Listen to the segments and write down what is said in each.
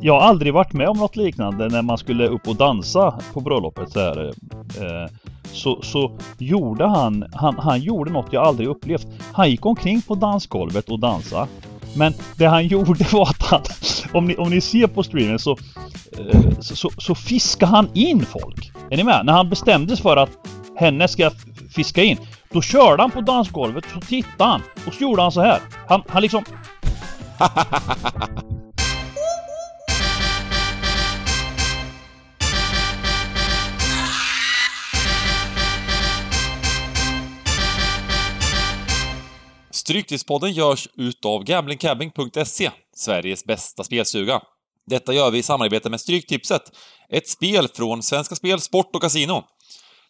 jag har aldrig varit med om något liknande när man skulle upp och dansa på bröllopet så här. Eh, så, så gjorde han, han, han gjorde något jag aldrig upplevt. Han gick omkring på dansgolvet och dansade. Men det han gjorde var att han, om ni, om ni ser på streamen så, eh, så, så, så fiskade han in folk. Är ni med? När han bestämde sig för att henne ska fiska in. Då körde han på dansgolvet, så tittade han och så gjorde han så här. Han, han liksom... Stryktipspodden görs utav gamblingcabbing.se, Sveriges bästa spelstuga. Detta gör vi i samarbete med Stryktipset, ett spel från Svenska Spel, Sport och Casino.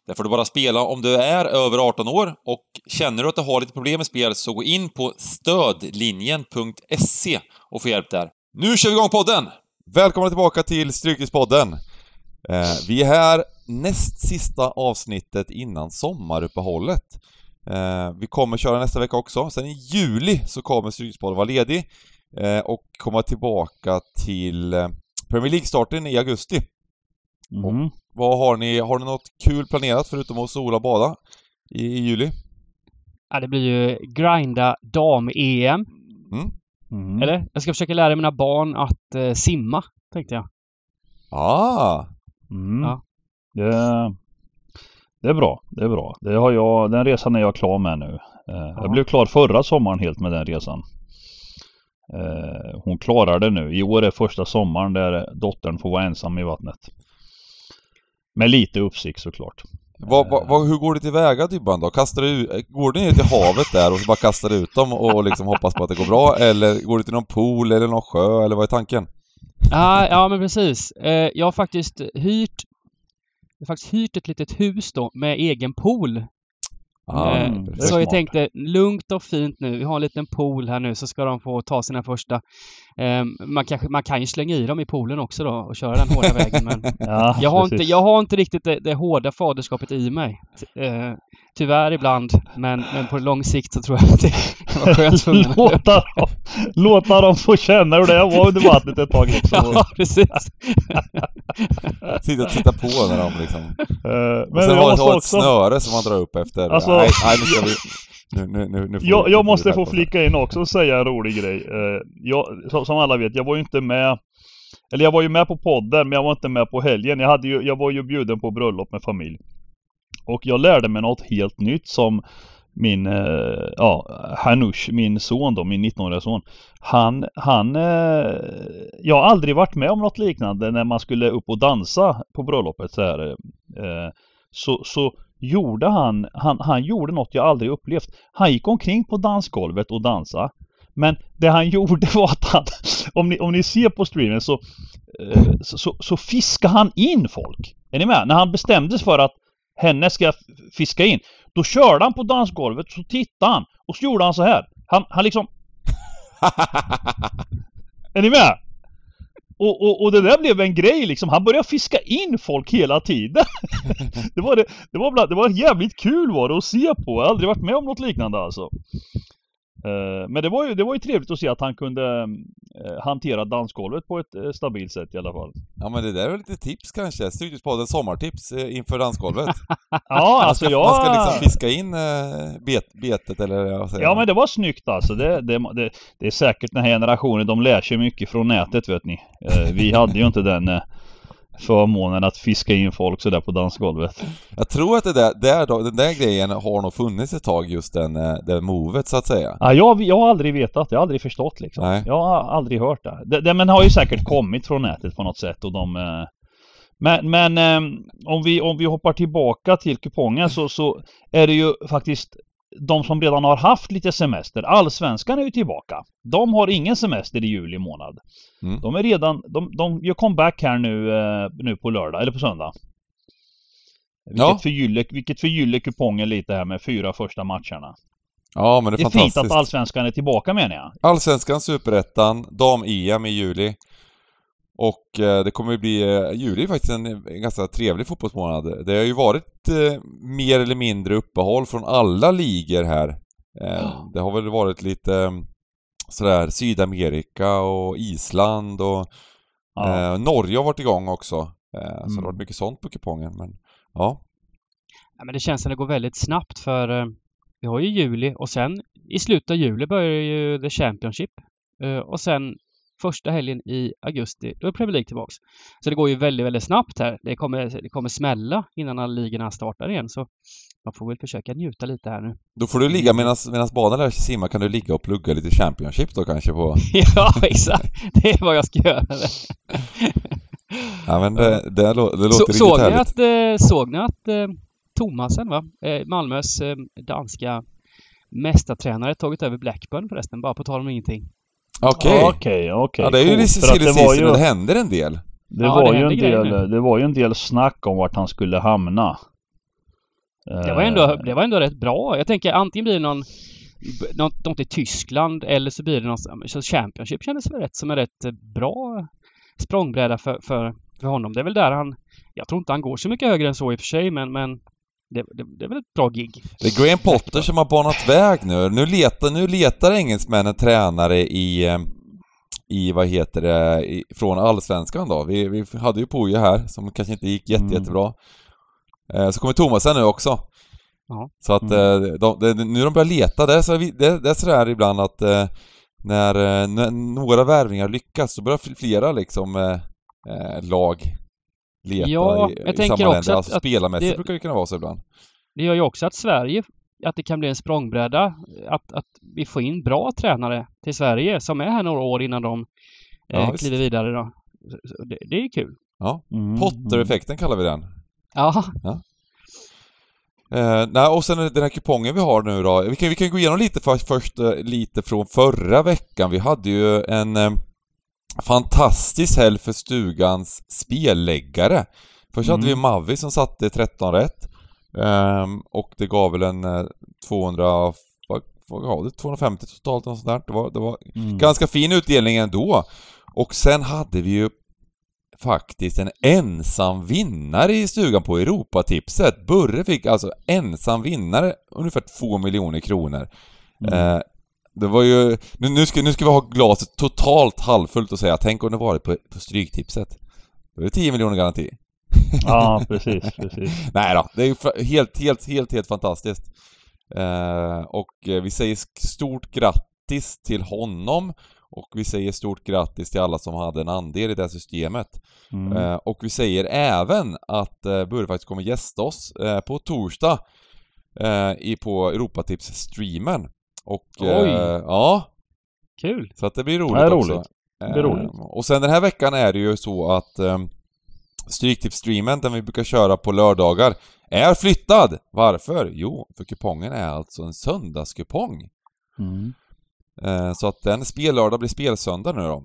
Där får du bara spela om du är över 18 år och känner du att du har lite problem med spel så gå in på stödlinjen.se och få hjälp där. Nu kör vi igång podden! Välkomna tillbaka till Stryktipspodden! Eh, vi är här näst sista avsnittet innan sommaruppehållet. Eh, vi kommer köra nästa vecka också. Sen i juli så kommer Stryktipspodden vara ledig eh, och komma tillbaka till eh, Premier League-starten i augusti. Mm. Vad har ni, har ni något kul planerat förutom att sola och bada i, i juli? Ja, det blir ju grinda dam-EM. Mm. Mm. Eller? Jag ska försöka lära mina barn att eh, simma, tänkte jag. Ah! Mm. Ja. Det, det är bra. Det är bra. Det har jag, den resan är jag klar med nu. Eh, Jag blev klar förra sommaren helt med den resan. Eh, Hon klarar det nu. I år är första sommaren där dottern får vara ensam i vattnet. Med lite uppsikt såklart. Vad, vad, vad, hur går det tillväga Dybban då? Kastar du, ut- går du ner till havet där och så bara kastar ut dem och liksom hoppas på att det går bra? Eller går du till någon pool eller någon sjö eller vad är tanken? Ja, ja men precis. Eh, jag har faktiskt hyrt faktiskt hyrt ett litet hus då med egen pool. Ah, Eh, så jag tänkte lugnt och fint nu. Vi har en liten pool här nu så ska de få ta sina första. Eh, man, kanske, man kan ju slänga i dem i poolen också då och köra den hårda vägen men Ja, jag har, inte, jag har inte riktigt det, det hårda faderskapet i mig. Eh, tyvärr ibland men, men på lång sikt så tror jag att det kan vara skönt för ungarna. låta, dem, låta dem få känna hur det vara under vattnet ett tag liksom. Ja, precis. Sitta och titta på när de liksom... Eh, Och Men sen jag har måste ha ett också... snöre som man drar upp efter. Alltså- nej, nej, nu ska vi... Nu, nu, nu, nu Jag, jag måste få flika in också och säga en rolig grej. Eh, Jag, som, som alla vet, jag var ju inte med Eller jag var ju med på podden men jag var inte med på helgen. Jag, hade ju, jag var ju bjuden på bröllop med familj. Och jag lärde mig något helt nytt som min, eh, ja, Hanush, min son då, min 19-åriga son. Han, han, eh, jag har aldrig varit med om något liknande när man skulle upp och dansa på bröllopet så här. Eh, så, så gjorde han, han, han gjorde något jag aldrig upplevt. Han gick omkring på dansgolvet och dansade. Men det han gjorde var att han, om ni, om ni ser på streamen så, eh, så, så, så fiskade han in folk. Är ni med? När han bestämde sig för att henne ska f- fiska in. Då körde han på dansgolvet, så tittade han och så gjorde han så här. Han, han liksom... Är ni med? Och, och, och det där blev en grej liksom. Han började fiska in folk hela tiden. det, var det, det, var bland, det var jävligt kul var det att se på. Jag har aldrig varit med om något liknande alltså. Eh, Men det var, ju, det var ju trevligt att se att han kunde eh, hantera dansgolvet på ett eh, stabilt sätt i alla fall. Ja men det där är väl lite tips kanske? Stryktipspodden sommartips inför dansgolvet. Ja, Man alltså ska, jag... man ska liksom fiska in bet, betet eller vad säger Ja man? men det var snyggt alltså. Det, det, det, det är säkert den här generationen, de lär sig mycket från nätet vet ni. Vi hade ju inte den förmånen att fiska in folk sådär på dansgolvet. Jag tror att det där, där den där grejen har nog funnits ett tag, just den, eh, det movet så att säga. Ja, jag, jag har aldrig vetat, jag har aldrig förstått liksom. Nej. Jag har aldrig hört det. det, det men har ju säkert kommit från nätet på något sätt och de eh, Men, men eh, om, vi, om vi hoppar tillbaka till kupongen så, så är det ju faktiskt de som redan har haft lite semester. Allsvenskan är ju tillbaka. De har ingen semester i juli månad. Mm. De är redan, de, de gör comeback här nu, eh, nu på lördag, eller på söndag. Vilket, Ja. förgyller, vilket förgyller kupongen lite här med fyra första matcherna. Ja men det är, Det är fint fantastiskt. att Allsvenskan är tillbaka menar jag. Allsvenskan, Superettan, Dam-EM i juli. Och eh, det kommer ju bli, eh, juli är faktiskt en, en ganska trevlig fotbollsmånad. Det har ju varit eh, mer eller mindre uppehåll från alla ligor här. Det har väl varit lite sådär Sydamerika och Island och Ja. Eh, Norge har varit igång också. Eh, Så det har Mm. varit mycket sånt på kupongen. Men ja, Ja, men det känns som det går väldigt snabbt för eh, vi har ju juli och sen i slutet av juli börjar ju The Championship. Eh, och sen första helgen i augusti, då är Premier League tillbaks. Så det går ju väldigt, väldigt snabbt här. Det kommer, det kommer smälla innan alla ligorna startar igen. Så man får väl försöka njuta lite här nu. då får du ligga medan barnen lär sig simma kan du ligga och plugga lite Championship då kanske på... ja, exakt. Det är vad jag ska göra. Ja men det, det, lå- det låter Så, riktigt såg, ni härligt. att, eh, såg ni att eh, Thomasen, va? Eh, Malmös eh, danska mästartränare tagit över Blackburn förresten, bara på tal om ingenting. Okej. Okej, okej. Ja det är ju lite silly season ju- och det händer en del. Det, Ja, var det ju en del, det var ju en del snack om vart han skulle hamna. Det var, ändå, det var ändå rätt bra. Jag tänker antingen blir det någon något, något i Tyskland eller så blir det någon så Championship kändes väl rätt som en rätt bra språngbräda för, för, för honom. Det är väl där han Jag tror inte han går så mycket högre än så i och för sig men, men det, det, det är väl ett bra gig. Det är Graham Potter som har banat väg nu. Nu letar, nu letar engelsmännen tränare i, eh, i vad heter det, i, från Allsvenskan då. Vi, vi hade ju Poja här som kanske inte gick jätte, Mm. jättebra. Eh, så kommer Thomasen nu också. Ja. Så att eh, de, de, nu de börjar leta. Det är, så, det, det är sådär ibland att eh, när, när några värvningar lyckas så börjar flera liksom eh, lag leta Ja, i, jag i tänker samma också länder. att- Alltså att spelarmässigt det- brukar det kunna vara så ibland. Det gör ju också att Sverige, att det kan bli en språngbräda. Att, att vi får in bra tränare till Sverige som är här några år innan de Ja, eh, visst. kliver vidare då. Det, det är kul. Ja. Mm, Potter-effekten kallar vi den. Ja, Eh, nej, och sen den här kupongen vi har nu då. Vi kan, vi kan gå igenom lite först, först eh, lite från förra veckan. Vi hade ju en eh, fantastisk helg för stugans spelläggare. Först hade Mm. vi Mavi som satte 13 rätt. Ehm, och det gav väl en eh, 200, vad, vad gav det? 250 totalt och sånt där. Det var, det var mm. ganska fin utdelning ändå. Och sen hade vi ju faktiskt en ensam vinnare i stugan på Europatipset. Burre fick alltså ensam vinnare, ungefär 2 miljoner kronor. Mm. Eh, det var ju... Nu, nu, ska, nu ska vi ha glaset totalt halvfullt och säga, tänk om det varit på, på Stryktipset. Då är det 10 miljoner garanti. Ja, precis, precis. Nej då, det är helt, helt, helt, helt fantastiskt. Eh, och vi säger stort grattis till honom och vi säger stort grattis till alla som hade en andel i det här systemet. Mm. Eh, och vi säger även att eh, faktiskt kommer gästa oss eh, på torsdag eh, i, på Europatips-streamen. Och... Oj. Eh, ja, kul. så att det blir roligt Det är också. roligt. Det blir roligt. Eh, Och sen den här veckan är det ju så att eh, Stryktipsstreamen, den vi brukar köra på lördagar, är flyttad. Varför? Jo, för kupongen är alltså en söndagskupong. Mm. Eh, så att den spellördag blir spelsöndag nu då.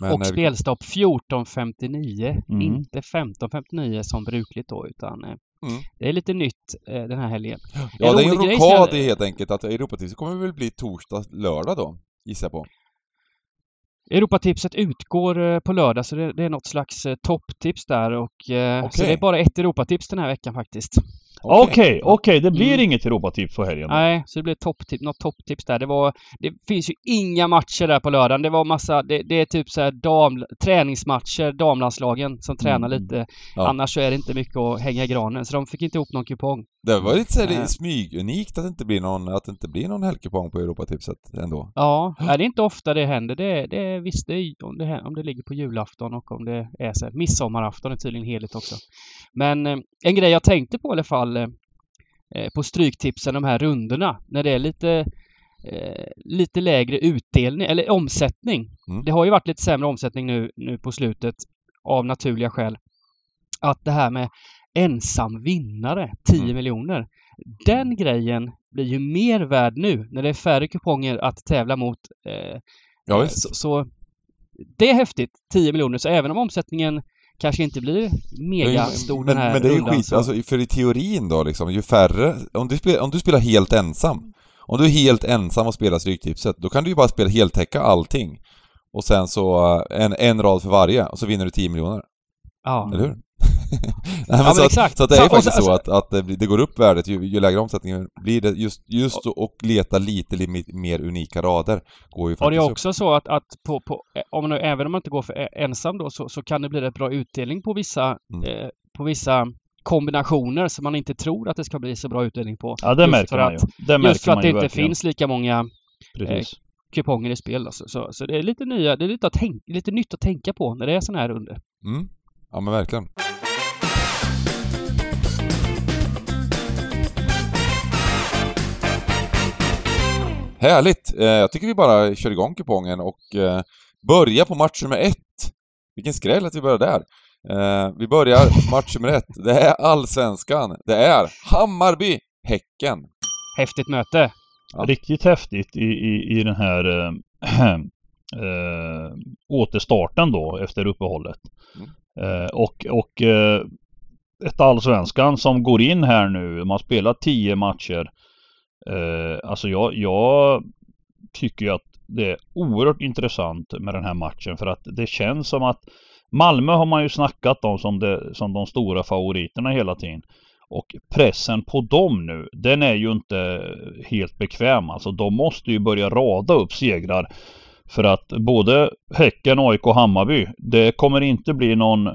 Men, och vi- spelstopp 14.59. Mm. Inte 15.59 som brukligt då utan eh, Mm. det är lite nytt eh, den här helgen. Ja, det är en i jag- helt enkelt att Europatipset kommer väl bli torsdag, lördag då, gissar jag på. Europatipset utgår på lördag så det, är något slags topptips där och eh, så det är bara ett Europatips den här veckan faktiskt. Okej, okej. Det blir Mm. inget Europatips för helgen då? Nej, så det blir topptips, något topptips där. Det var, det finns ju inga matcher där på lördagen. Det var massa, det, det är typ så här dam, träningsmatcher, damlandslagen som tränar Mm. lite. Ja. Annars så är det inte mycket att hänga i granen. Så de fick inte ihop någon kupong. Det var lite så här Nej. smygunikt att det inte blir någon, att det inte blir någon helgkupong på Europatipset ändå. Ja, det är inte ofta det händer. Det, det är visst det är, om, det, om det ligger på julafton och om det är så här, midsommarafton är tydligen heligt också. Men eh, en grej jag tänkte på i alla fall eh, eh, på Stryktipsen, de här rundorna, när det är lite eh, lite lägre utdelning eller omsättning. Mm. Det har ju varit lite sämre omsättning nu, nu på slutet av naturliga skäl. Att det här med ensam vinnare, 10 Mm. miljoner. Den grejen blir ju mer värd nu när det är färre kuponger att tävla mot. Eh, Ja, visst. så, så det är häftigt, 10 miljoner. Så även om omsättningen kanske inte blir mega stor men, den här men det är ju skit, så- alltså för i teorin då liksom, ju färre, om du, spelar, om du spelar helt ensam, om du är helt ensam och spelar Stryktipset, då kan du ju bara spela heltäcka allting. Och sen så eh, en, en rad för varje, och så vinner du 10 miljoner. ja. Eller hur? Nej, men så, att, exakt. så att det är Så- ju och faktiskt så- så att, att det, blir- det går upp värdet ju, ju lägre omsättningen blir det. Just, just och leta lite li- mer unika rader går ju Och det är faktiskt upp. också så att, att på, på, om, man- även om man inte går för e- ensam då så, så kan det bli rätt bra utdelning på vissa, Mm. eh, på vissa kombinationer som man inte tror att det ska bli så bra utdelning på. Ja, det Just märker för man ju. att- Det märker Just för att det ju inte verkligen. finns lika många Precis. kuponger i spel. Alltså. Så, så det är lite nya, det är lite, att tänk, lite nytt att tänka på när det är sådana här under. Mm. Ja men verkligen. Härligt! Eh, jag tycker vi bara kör igång kupongen och eh, börjar på match nummer ett. Vilken skräll att vi börjar där. Eh, vi börjar match nummer ett. Det är Allsvenskan. Det är Hammarby-Häcken. Häftigt möte! Ja. Riktigt häftigt i, i, i den här äh, äh, återstarten då efter uppehållet. Mm. Eh, och och ett allsvenskan som går in här nu. Man har spelat 10 matcher. Eh, alltså jag, jag tycker ju att det är oerhört intressant med den här matchen för att det känns som att Malmö har man ju snackat om som, det, som de stora favoriterna hela tiden. Och pressen på dem nu, den är ju inte helt bekväm. Alltså de måste ju börja rada upp segrar. För att både Häcken, AIK och Hammarby, det kommer inte bli någon eh,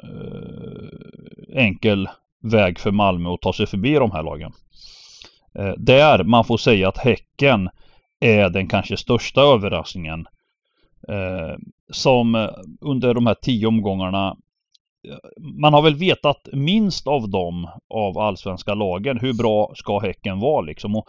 enkel väg för Malmö att ta sig förbi de här lagen. Eh, där man får säga att Häcken är den kanske största överraskningen. Eh, som eh, under de här tio omgångarna man har väl vetat minst av dem av allsvenska lagen. Hur bra ska Häcken vara liksom? Och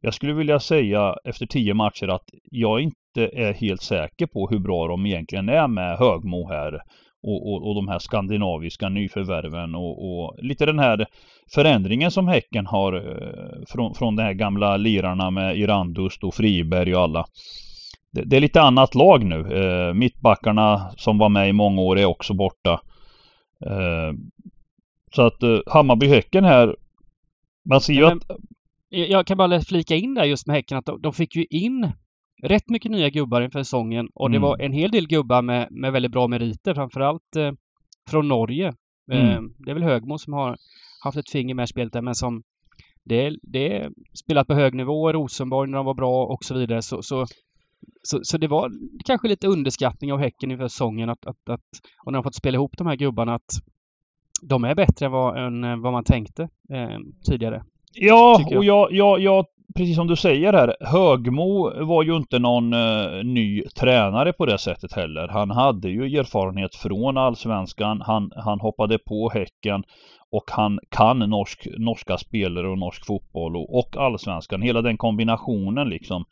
jag skulle vilja säga efter tio matcher att jag inte är helt säker på hur bra de egentligen är med Högmo här. Och, och, och de här skandinaviska nyförvärven och, och lite den här förändringen som Häcken har eh, från, från de här gamla lirarna med Irandust och Friberg och alla. Det, det är lite annat lag nu. Eh, mittbackarna som var med i många år är också borta. Eh, så att eh, Hammarby-Häcken här man ser ju Men- att Jag kan bara flika in där just med Häcken att de, de fick ju in rätt mycket nya gubbar inför säsongen och det Mm. var en hel del gubbar med, med väldigt bra meriter, framförallt eh, från Norge. Eh, Mm. det är väl Högmo som har haft ett finger med i spelet där, men som det, det spelat på hög nivå, Rosenborg när de var bra och så vidare. Så, så, så, så det var kanske lite underskattning av Häcken inför säsongen att, att, att och när de fått spela ihop de här gubbarna att de är bättre än vad, än vad man tänkte eh, tidigare. Ja, jag. och jag, jag, jag, precis som du säger här, Högmo var ju inte någon eh, ny tränare på det sättet heller. Han hade ju erfarenhet från allsvenskan, han, han hoppade på Häcken och han kan norsk, norska spelare och norsk fotboll och, och allsvenskan, hela den kombinationen liksom.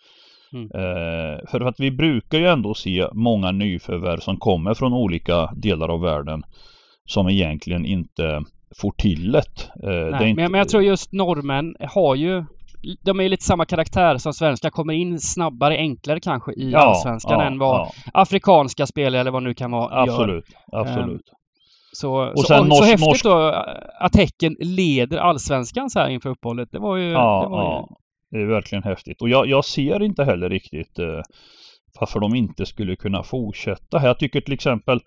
Mm. Eh, för att vi brukar ju ändå se många nyförvärv som kommer från olika delar av världen som egentligen inte får till det. Eh, det inte, men, jag tror just norrmän har ju de är lite samma karaktär som svenskar, kommer in snabbare, enklare kanske i allsvenskan än vad ja, afrikanska spelare eller vad nu kan vara gör. Absolut, absolut. Så, Och så, och, norsk- så häftigt norsk- då att Häcken leder allsvenskan så här inför uppehållet. Det var ju... Ja, det var ju ja. Det är verkligen häftigt. Och jag, jag ser inte heller riktigt eh, varför de inte skulle kunna fortsätta här. Jag tycker till exempel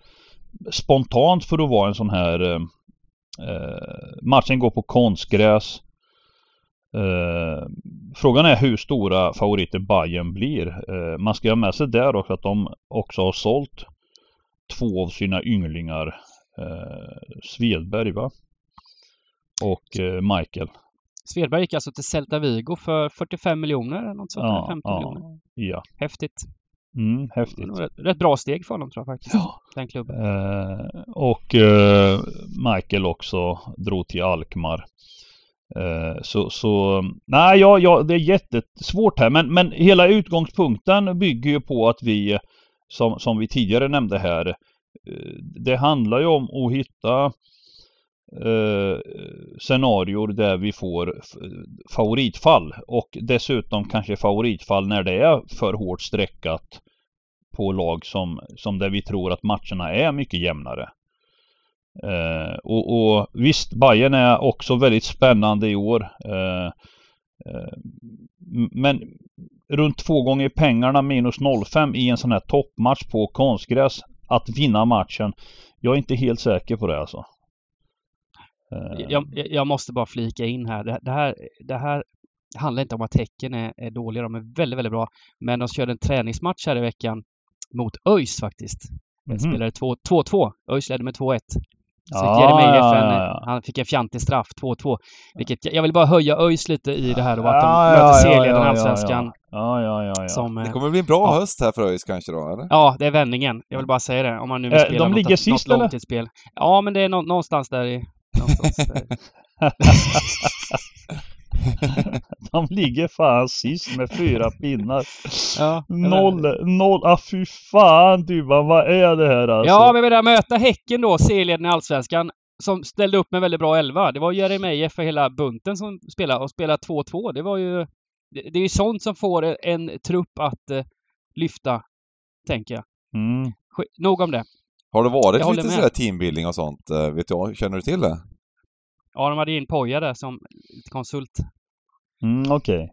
spontant för att vara en sån här eh, eh, matchen går på konstgräs. Eh, frågan är hur stora favoriter Bayern blir. Eh, man ska ha med sig där också att de också har sålt två av sina ynglingar. Eh, Svedberg va? Och eh, Michael. Svedberg gick alltså till Celta Vigo för 45 miljoner eller något sånt Ja, 50 ja. miljoner. Ja, Häftigt. mm, Det häftigt. rätt, rätt bra steg för honom tror jag faktiskt. Ja. Den klubben. Eh, och eh, Michael också drog till Alkmaar. Eh, så, så nej, ja, ja, det är jättesvårt här. Men, men hela utgångspunkten bygger ju på att vi, som, som vi tidigare nämnde här, det handlar ju om att hitta eh, scenarier där vi får favoritfall och dessutom kanske favoritfall när det är för hårt streckat på lag som, som där vi tror att matcherna är mycket jämnare. Eh, och, och visst, Bayern är också väldigt spännande i år. Eh, eh, men runt två gånger pengarna minus 0,5 i en sån här toppmatch på konstgräs. Att vinna matchen. Jag är inte helt säker på det alltså. Eh, Jag, jag- måste bara flika in här. Det, det här. det här handlar inte om att Häcken är, är dåliga. De är väldigt, väldigt bra. Men de körde en träningsmatch här i veckan mot ÖIS faktiskt. mhm. Spelade två- 2-2. ÖIS ledde med 2-1. Så Ja, Jeremejeff, ja, en- ja, ja. han fick en fjantig straff, 2-2. Vilket, jag vill bara höja ÖIS lite i det här och att de Ja, möter ja, serieledaren ja, i ja, Allsvenskan. Ja, ja, ja, ja. Som, Det eh, kommer bli en bra Ja. höst här för ÖIS kanske då, eller? Ja, det är vändningen. Jag vill bara säga det. Om man nu vill Eh, spela de något, ligger något sist, eller? långtidsspel. Ja, men det är nå- någonstans där i... Någonstans där. De ligger fan sist med fyra pinnar. Ja, Noll, noll, ah fy fan Dybban, vad är det här alltså? Ja, men vi där möta Häcken då, serieledaren i Allsvenskan, som ställde upp med väldigt bra elva. Det var Jeremejeff för hela bunten som spelade och spelade 2-2. Det var ju... Det, det är ju sånt som får en trupp att eh, lyfta, tänker jag. Mm. Nog om det. Har det varit lite med. sådär teambuilding och sånt? eh, Vet du, känner du till det? Ja, de hade in Poja där som konsult. Mm, okej.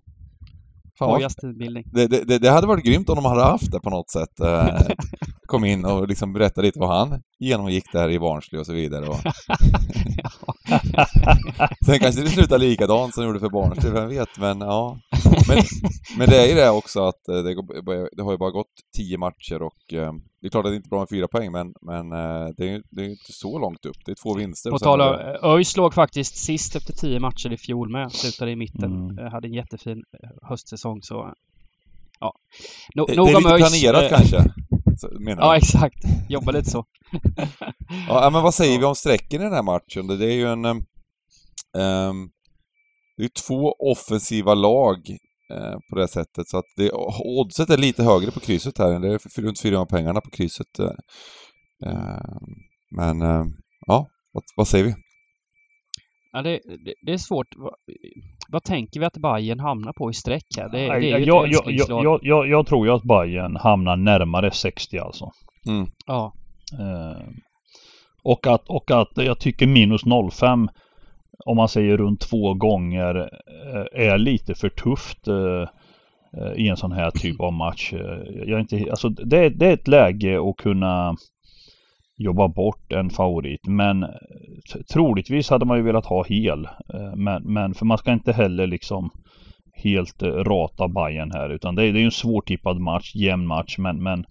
Vad- Pojas teambildning. det, det, det- det hade varit grymt om de hade haft det på något sätt. Kom in och liksom berättade lite vad han genomgick där i Barnsley och så vidare. Och... Sen kanske det slutar likadant som det gjorde för Barnsley, vem vet? Men ja. Men, men det är ju det också att eh, det, det har ju bara gått tio matcher och eh, det är klart att det inte är bra med fyra poäng men, men eh, det är ju det är inte så långt upp. Det är två vinster. På tal om, ÖIS låg faktiskt sist efter tio matcher i fjol med. Slutade i mitten. Mm. Hade en jättefin höstsäsong så... Ja. No, det, nog det är lite planerat kanske? Menar Ja, du? exakt. Jobba lite så. Ja, men vad säger vi om strecken i den här matchen? Det är ju en... ehm, det är två offensiva lag eh, på det sättet, så att det, oddset är lite högre på krysset här. Det är runt 400 pengarna på krysset. eh. Ehm, men, ja, vad, vad säger vi? Ja, det, det, det är svårt. Vad, vad tänker vi att Bayern hamnar på i streck här? Det, det är ju jag, ett jag, jag, jag, jag, jag tror ju att Bayern hamnar närmare 60 alltså. Mm. Ja. Eh, och, att, och att jag tycker minus 05 om man säger runt två gånger eh, är lite för tufft eh, eh, i en sån här typ av match. Eh, Jag är inte, alltså det, det är ett läge att kunna jobba bort en favorit men eh, troligtvis hade man ju velat ha hel. Eh, men, men för man ska inte heller liksom helt eh, rata Bayern här utan det är, det är ju en svårtippad match, jämn match men, men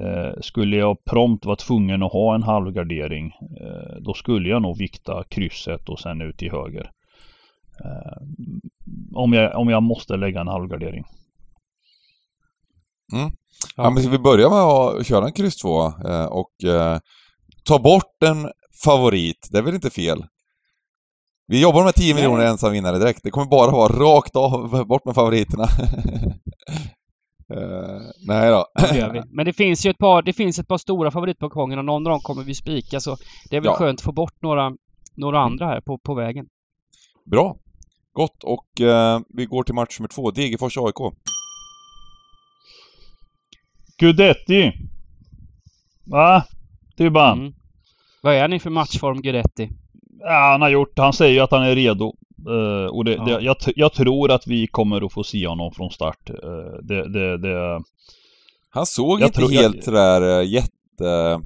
Eh, skulle jag prompt vara tvungen att ha en halvgardering eh, då skulle jag nog vikta krysset och sen ut till höger. Eh, om, jag, om jag måste lägga en halvgardering. Ja. men ska vi börja med att köra en kryss 2 eh, och eh, ta bort en favorit? Det är väl inte fel? Vi jobbar med 10 Nej. miljoner ensam vinnare direkt. Det kommer bara vara rakt av, bort med favoriterna. Eh, nej då. Det. Men det finns ju ett par, det finns ett par stora gången och någon av dem kommer vi spika så det är väl Ja. skönt att få bort några, några andra här på, på vägen. Bra. Gott. Och eh, vi går till match nummer två. Degerfors AIK. Gudetti! Va? Dybban? Mm. Vad är ni för matchform Guidetti? Ja, han har gjort, han säger ju att han är redo. Eh, och det, Ja. det, jag, jag tror att vi kommer att få se honom från start. Eh, det, det, det, Han såg Jag inte tror- jag- helt sådär eh, jätte...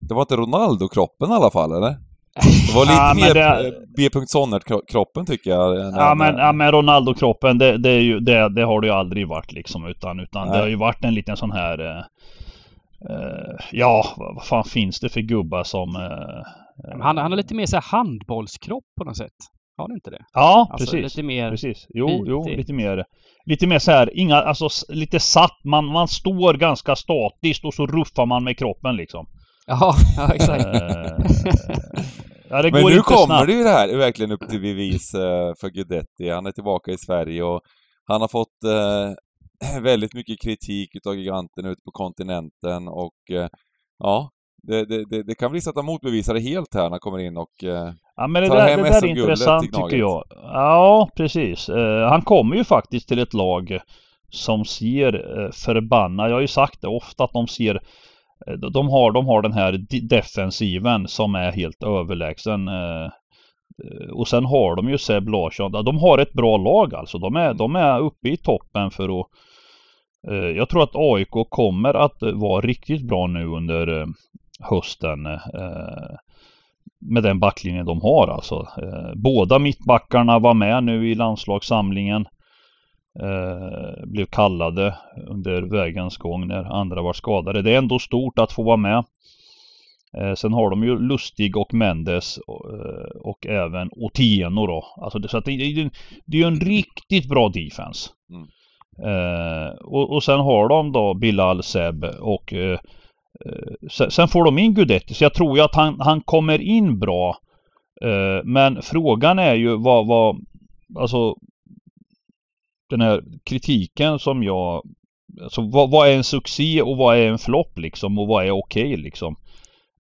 Det var inte Ronaldo-kroppen i alla fall, eller? Det var lite Ja, mer det- eh, B. Sonnert-kroppen tycker jag. Ja men, ja, men Ronaldo-kroppen det, det, är ju, det, det har det ju aldrig varit liksom utan, utan det har ju varit en liten sån här eh, eh, Ja, vad fan finns det för gubbar som eh, Han, han har lite mer så här handbollskropp på något sätt. Har han inte det? Ja, Alltså precis. lite mer... Precis. Jo, lite- jo, lite mer Lite mer så här, inga, alltså lite satt, man, man står ganska statiskt och så ruffar man med kroppen liksom. Ja, ja exakt. Eh, ja, det Men går nu inte kommer snabbt. det ju det här verkligen upp till bevis eh, för Guidetti. Han är tillbaka i Sverige och han har fått eh, väldigt mycket kritik utav giganten ute på kontinenten och eh, ja, det, det, det, det kan bli så att han motbevisar det helt här när han kommer in och eh, Ja men det tar där, hem det där är intressant tycker jag. Ja, precis. Eh, han kommer ju faktiskt till ett lag som ser eh, förbannad. Jag har ju sagt det ofta att de ser Eh, de har, de har den här defensiven som är helt överlägsen. Eh, eh, och sen har de ju Seb Larsson. De har ett bra lag alltså. De är, de är uppe i toppen för att Jag tror att AIK kommer att vara riktigt bra nu under hösten. med den backlinjen de har alltså. Båda mittbackarna var med nu i landslagssamlingen. Eh, blev kallade under vägens gång när andra var skadade. Det är ändå stort att få vara med. Eh, sen har de ju Lustig och Mendes och, eh, och även Otieno då. Alltså det, så att det, det, det är ju en riktigt bra defense. Mm. Eh, och, och sen har de då Bilal Seb och eh, sen, sen får de in Gudetti. Så jag tror ju att han, han kommer in bra. Men frågan är ju vad, vad Alltså Den här kritiken som jag Alltså vad, vad är en succé och vad är en flopp liksom och vad är okej okay, liksom.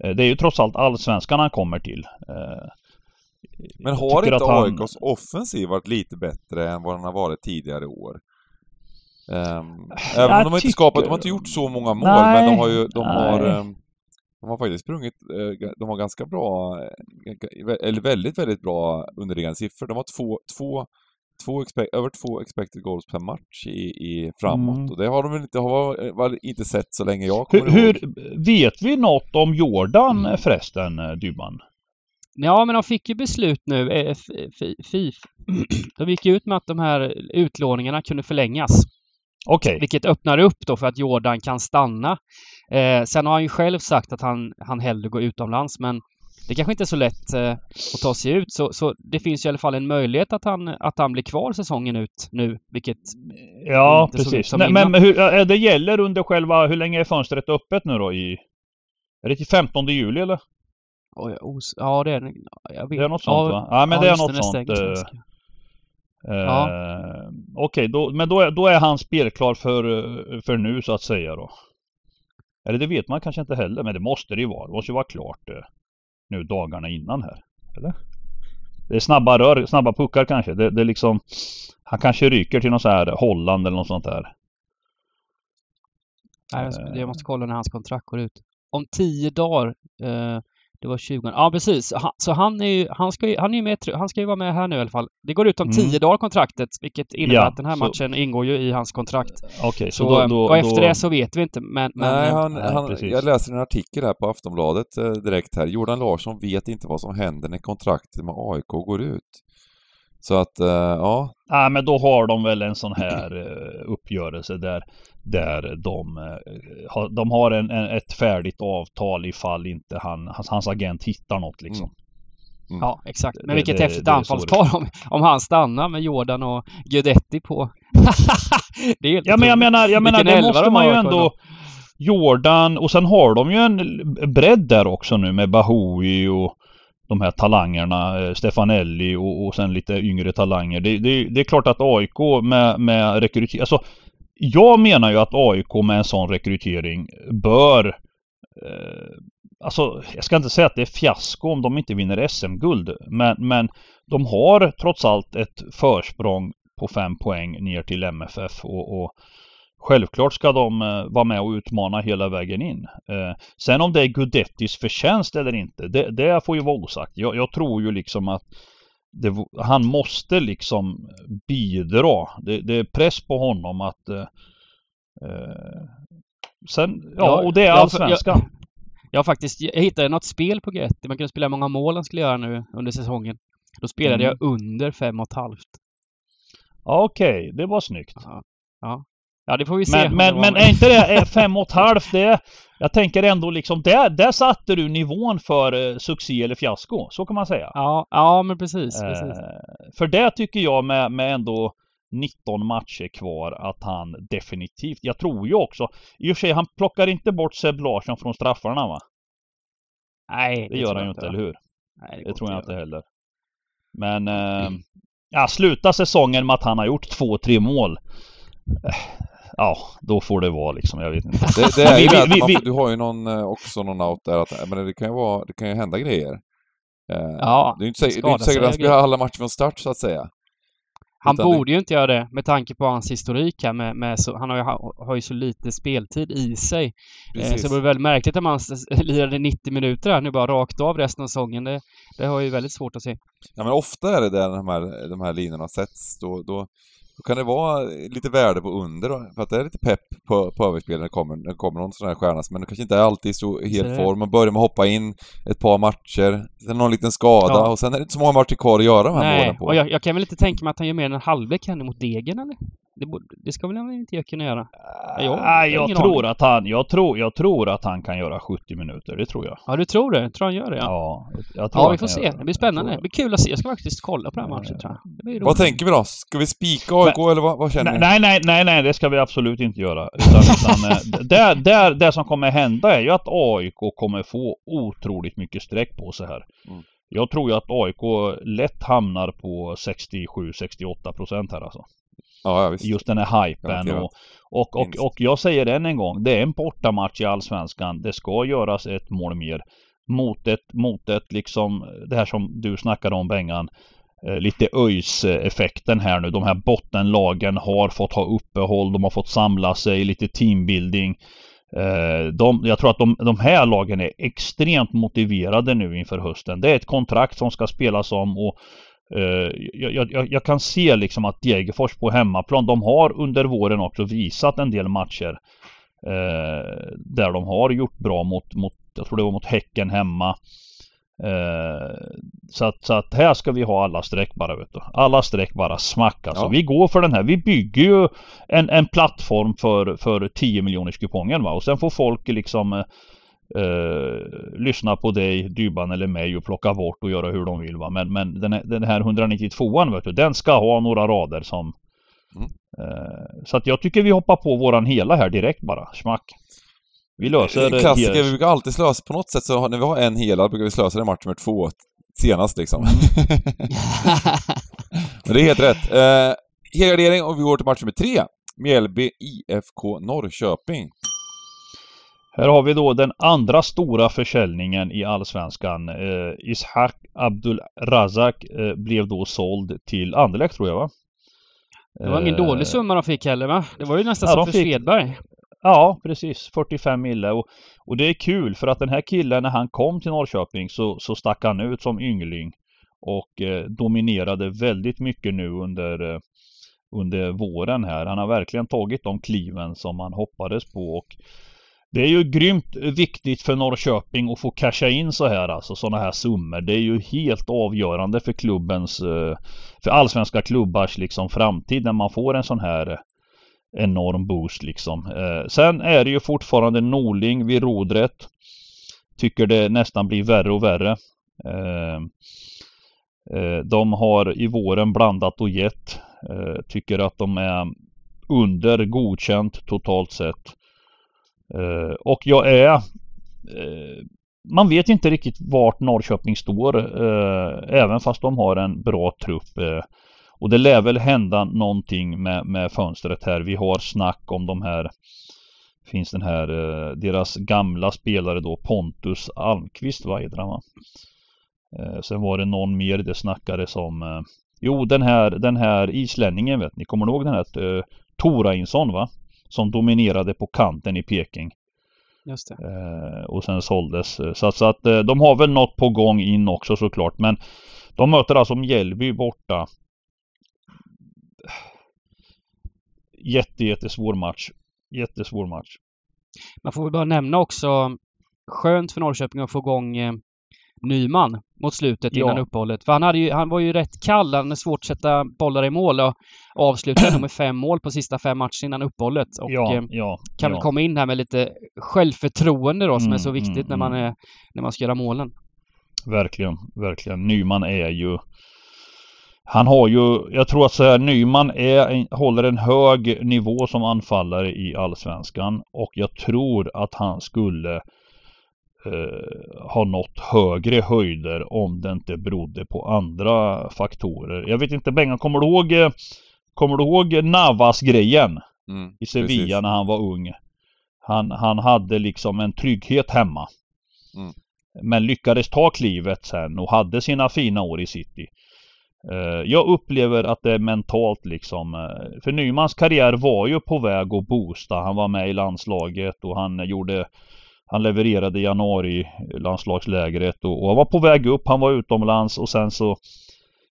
Eh, det är ju trots allt allsvenskan han kommer till. Eh, Men har inte han- AIKs offensiv varit lite bättre än vad den har varit tidigare år? Ehm, även om de inte tycker- skapat, de har inte gjort så många mål, Nej, men de har ju, de har nej. ehm, de har faktiskt sprungit, de har ganska bra, eller väldigt, väldigt bra underliggande siffror. De har två, två, två expect, över två expected goals per match i, i framåt. Mm. Och det har de väl inte, har väl inte sett så länge jag Hur, kommer hur ihåg. vet vi något om Jordan eh, förresten eh, Dybban? Ja, men de fick ju beslut nu, eh, FIF. De gick ut med att de här utlåningarna kunde förlängas. Okej. Vilket öppnar upp då för att Jordan kan stanna. Eh, sen har han ju själv sagt att han, han hellre går utomlands men det kanske inte är så lätt eh, att ta sig ut. Så, så det finns ju i alla fall en möjlighet att han, att han blir kvar säsongen ut nu. Vilket Ja, precis. Nej, men hur, det gäller under själva, hur länge är fönstret öppet nu då i... Är det till 15 juli eller? ja, det är jag vet. Det är något sånt va? Ja men det är något sånt. stängt, eh, eh, Ja. Okej, då, men då är, då är han spelklar för, för nu så att säga då. Eller det vet man kanske inte heller, men det måste det ju vara. Det måste ju vara klart eh, nu dagarna innan här. Eller? Det är snabba rör, snabba puckar kanske. Det, det är liksom... Han kanske ryker till någon så här Holland eller något sånt där. Nej, jag- måste kolla när hans kontrakt går ut. Om tio dagar. Eh, det var 20. Ja, precis. Han, så han är ju, han ska ju, han är ju med, han ska ju vara med här nu i alla fall. Det går ut om Mm. tio dagar kontraktet, vilket innebär Ja, att den här så- matchen ingår ju i hans kontrakt. Okej, så, Så, då, eh, då, och efter då, det så vet vi inte, men... men Nej, eh, han, nej, han, jag läser en artikel här på Aftonbladet eh, direkt här. Jordan Larsson vet inte vad som händer när kontraktet med AIK går ut. Så att, eh, ja. Ja, men då har de väl en sån här eh, uppgörelse där, där de, eh, har, de har en, en, ett färdigt avtal ifall inte han, hans, hans agent hittar något liksom. Mm. Ja, exakt. Men Det- vilket det- häftigt det anfallspar om, om han stannar med Jordan och Guidetti på. det är helt Ja men jag menar, jag menar elva måste man ju ändå Jordan och sen har de ju en bredd där också nu med Bahoui och de här talangerna, eh, Stefanelli och, och sen lite yngre talanger. Det, det, det är klart att AIK med, med rekrytering, alltså jag menar ju att AIK med en sån rekrytering bör eh, Alltså, jag ska inte säga att det är fiasko om de inte vinner SM-guld. Men, men de har trots allt ett försprång på fem poäng ner till MFF och, och Självklart ska de eh, vara med och utmana hela vägen in. Eh, sen om det är Gudettis förtjänst eller inte, det, det får ju vara osagt. Jag, jag tror ju liksom att det, han måste liksom bidra. Det, det är press på honom att eh, eh, Sen, ja, Ja, och det är ja, allsvenskan. Jag har faktiskt, jag hittade något spel på Guidetti. Man kunde spela hur många mål han skulle göra nu under säsongen. Då spelade Mm. jag under fem och ett halvt. Ja, Okej, det var snyggt. Ja, det får vi se. Men, men, det men är inte det fem och ett halvt? Det, jag tänker ändå liksom, där, där satte du nivån för eh, succé eller fiasko. Så kan man säga. Ja, ja men precis. precis. Eh, för det tycker jag med, med ändå 19 matcher kvar att han definitivt, jag tror ju också, i och för sig han plockar inte bort Seb Larsson från straffarna va? Nej, Det, gör tror han ju inte, eller hur? Nej, Det går tror jag inte heller. Men, eh, ja, sluta säsongen med att han har gjort två, tre mål. Eh, Ja, då får det vara liksom, jag vet inte. Det, det är ju Vi- det vi- du har ju någon, eh, också någon out där att, men det kan ju vara, det kan ju hända grejer. Eh, Ja, det är ju inte säkert, det att han spelar alla matcher från start så att säga. Han Utan det- borde ju inte göra det med tanke på hans historik här med, med så, han har ju, ha- har ju så lite speltid i sig. Eh, Precis. så det vore väldigt märkligt om han lirade 90 minuter här nu bara rakt av resten av säsongen. Det, det har jag ju väldigt svårt att se. Ja men ofta är det där de här, de här linorna sätts, då, då Då kan det vara lite värde på under då, för att det är lite pepp på, på överspel när det kommer, när det kommer någon sån här stjärna. Men det kanske inte är alltid så Så helt det- form. Man börjar med att hoppa in ett par matcher, sen någon liten skada Ja. och sen är det inte så många matcher kvar att göra de här Nej, målen på. och jag, jag kan väl inte tänka mig att han gör mer än en halvlek här nu mot Degen eller? Det, borde, det ska väl han inte kunna göra? Ja, jag- Nej, jag jag tror aning. att han, jag tror, jag tror att han kan göra 70 minuter. Det tror jag. Ja, du tror det? Tror han gör det? Ja. Ja, jag tror Ja, vi får se. Det blir Jag spännande. Det blir kul att se. Jag ska faktiskt kolla på den här matchen tror jag. Det blir Vad tänker vi då? Ska vi spika AIK eller vad, vad känner Nej, ni? nej, nej, nej, nej, det ska vi absolut inte göra. Utan, utan, eh, där, där, det som kommer hända är ju att AIK kommer få otroligt mycket streck på sig här. Mm. Jag tror ju att AIK lätt hamnar på 67-68 procent här alltså. Ja, ja. Just den här hypen och, och, och, och jag säger än en gång, det är en bortamatch i Allsvenskan. Det ska göras ett mål mer. Mot ett, mot ett liksom, det här som du snackade om Bengan. Eh, lite ÖIS-effekten här nu. De här bottenlagen har fått ha uppehåll, de har fått samla sig, lite teambuilding. Eh, de, jag tror att de, de här lagen är extremt motiverade nu inför hösten. Det är ett kontrakt som ska spelas om och jag, jag, jag kan se liksom att Degerfors på hemmaplan, de har under våren också visat en del matcher eh, där de har gjort bra mot, mot, jag tror det var mot Häcken hemma. Eh, så, att, så att här ska vi ha alla streck bara vet du. Alla streck bara smack alltså. Ja. Vi går för den här. Vi bygger ju en, en plattform för, för 10 miljoners kupongen va. Och sen får folk liksom eh, lyssna på dig, Dyban eller mig och plocka bort och göra hur de vill va. Men, men den, här- den här 192an vet du, den ska ha några rader som Mm. eh, Så att jag tycker vi hoppar på våran hela här direkt bara. Smack. Vi löser eh, klassiker, vi brukar alltid slösa på något sätt så har- när vi har en helad brukar vi slösa det i match nummer två senast liksom. Men det är helt rätt. Eh, helgardering och vi går till match nummer tre. Mjällby IFK Norrköping. Här har vi då den andra stora försäljningen i Allsvenskan. Eh, Ishak Abdul Razak eh, blev då såld till Anderlecht tror jag va? Det var ingen Eh, dålig summa de fick heller va? Det var ju nästan Ja, som för fick- Svedberg. Ja, precis. 45 mille. Och, och det är kul för att den här killen när han kom till Norrköping så, så stack han ut som yngling. Och eh, dominerade väldigt mycket nu under, eh, under våren här. Han har verkligen tagit de kliven som man hoppades på. Och det är ju grymt viktigt för Norrköping att få casha in så här alltså sådana här summor. Det är ju helt avgörande för klubbens, eh, för allsvenska klubbars liksom framtid när man får en sån här eh, enorm boost liksom. Eh, sen är det ju fortfarande Norling vid rodret. Tycker det nästan blir värre och värre. De har i våren blandat och gett. Tycker att de är under godkänt totalt sett. Eh, och jag är eh, man vet inte riktigt vart Norrköping står eh, även fast de har en bra trupp. Eh, och det lär väl hända någonting med, med fönstret här. Vi har snack om de här Finns den här eh, deras gamla spelare då Pontus Almqvist vad heter han va? Eh, sen var det någon mer det snackades om eh, Jo den här den här islänningen vet ni, kommer ni ihåg den här eh, Torainsson va? Som dominerade på kanten i Peking. Just det. Eh, och sen såldes. eh, Så så att eh, de har väl något på gång in också såklart. Men de möter alltså Mjällby borta. Jätte, jättesvår match. Jättesvår match. Man får väl bara nämna också skönt för Norrköping att få igång eh, Nyman mot slutet Ja. innan uppehållet. För han, hade ju, han var ju rätt kall. Han är svårt att sätta bollar i mål och avslutade med fem mål på sista fem matcherna innan uppehållet. Och ja, eh, ja. kan ja. väl komma in här med lite självförtroende då som Mm, är så viktigt mm, när, man mm. är, när man ska göra målen. Verkligen, verkligen. Nyman är ju Han har ju, jag tror att så här, Nyman är, håller en hög nivå som anfallare i Allsvenskan och jag tror att han skulle eh, ha nått högre höjder om det inte berodde på andra faktorer. Jag vet inte Bengan, kommer du ihåg eh, Kommer du ihåg Navas-grejen Mm, i Sevilla precis. när han var ung? Han, han hade liksom en trygghet hemma. Mm. Men lyckades ta klivet sen och hade sina fina år i City. Eh, Jag upplever att det är mentalt liksom. eh, För Nymans karriär var ju på väg att boosta. Han var med i landslaget och han gjorde han levererade i januari landslagslägret och, och han var på väg upp. Han var utomlands och sen så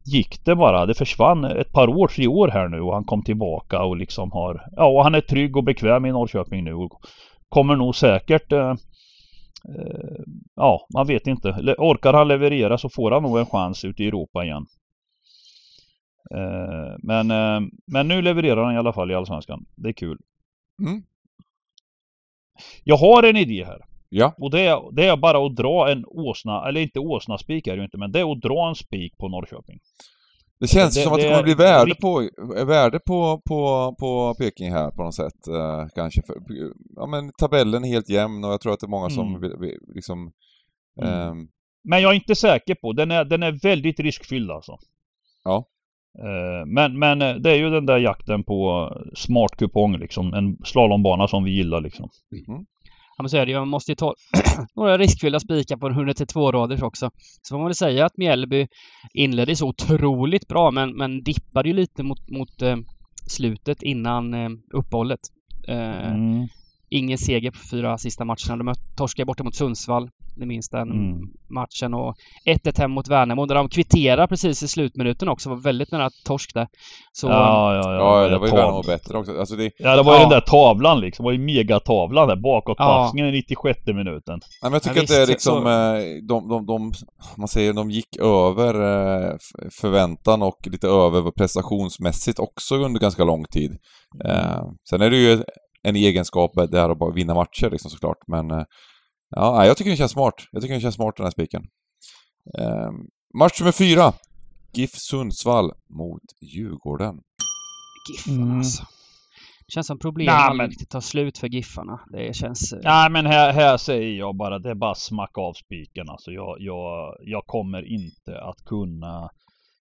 gick det bara. Det försvann ett par år, tre år här nu och han kom tillbaka och liksom har... Ja, och han är trygg och bekväm i Norrköping nu. Och kommer nog säkert... Eh, eh, ja, man vet inte. Orkar han leverera så får han nog en chans ute i Europa igen. Eh, men, eh, men nu levererar han i alla fall i Allsvenskan. Det är kul. Mm. Jag har en idé här. Ja. Och det är, det är bara att dra en åsna, eller inte åsnaspik är det ju inte, men det är att dra en spik på Norrköping. Det känns Det- som att det det kommer bli värde på, värde på, på, på Peking här på något sätt. Eh, kanske. För, ja men tabellen är helt jämn och jag tror att det är många som Mm. vill, liksom... Mm. ehm, Men jag är inte säker på, den är, den är väldigt riskfylld alltså. Ja. Eh, Men, men eh, det är ju den där jakten på smart kupong liksom. En slalombana som vi gillar liksom. Ja men så är det ju. Man måste ju ta några riskfyllda spikar på en 102 raders också. Så får man väl säga att Mjällby inledde så otroligt bra men, men dippade ju lite mot, mot eh, slutet innan eh, uppehållet. Eh, Mm. Ingen seger på fyra sista matcherna. De torskade borta mot Sundsvall. Ni minns den Mm. matchen. Och 1-1 hem mot Värnamo där de kvitterar precis i slutminuten också. Var väldigt nära torsk där. Så Ja, ja, ja. ja, det var ju Värnamo bättre också. Alltså det, Ja, det var ju Ja. den där tavlan liksom. Det var ju megatavlan där. Bakåtpassningen i 96 minuten. Nej, men jag tycker Ja, att det är liksom, så- eh, de, de, de, man säger, de gick över eh, förväntan och lite över prestationsmässigt också under ganska lång tid. Eh, sen är det ju en egenskap det här att bara vinna matcher liksom såklart, men eh, ja, jag tycker den känns smart. Jag tycker den känns smart den här spiken. Eh, match nummer fyra. GIF Sundsvall mot Djurgården. Giffarna Mm. alltså. Det känns som problemen men- riktigt tar slut för Giffarna. Det känns... eh, Nej men här, här säger jag bara, det är bara smacka av spiken alltså. Jag, jag, jag kommer inte att kunna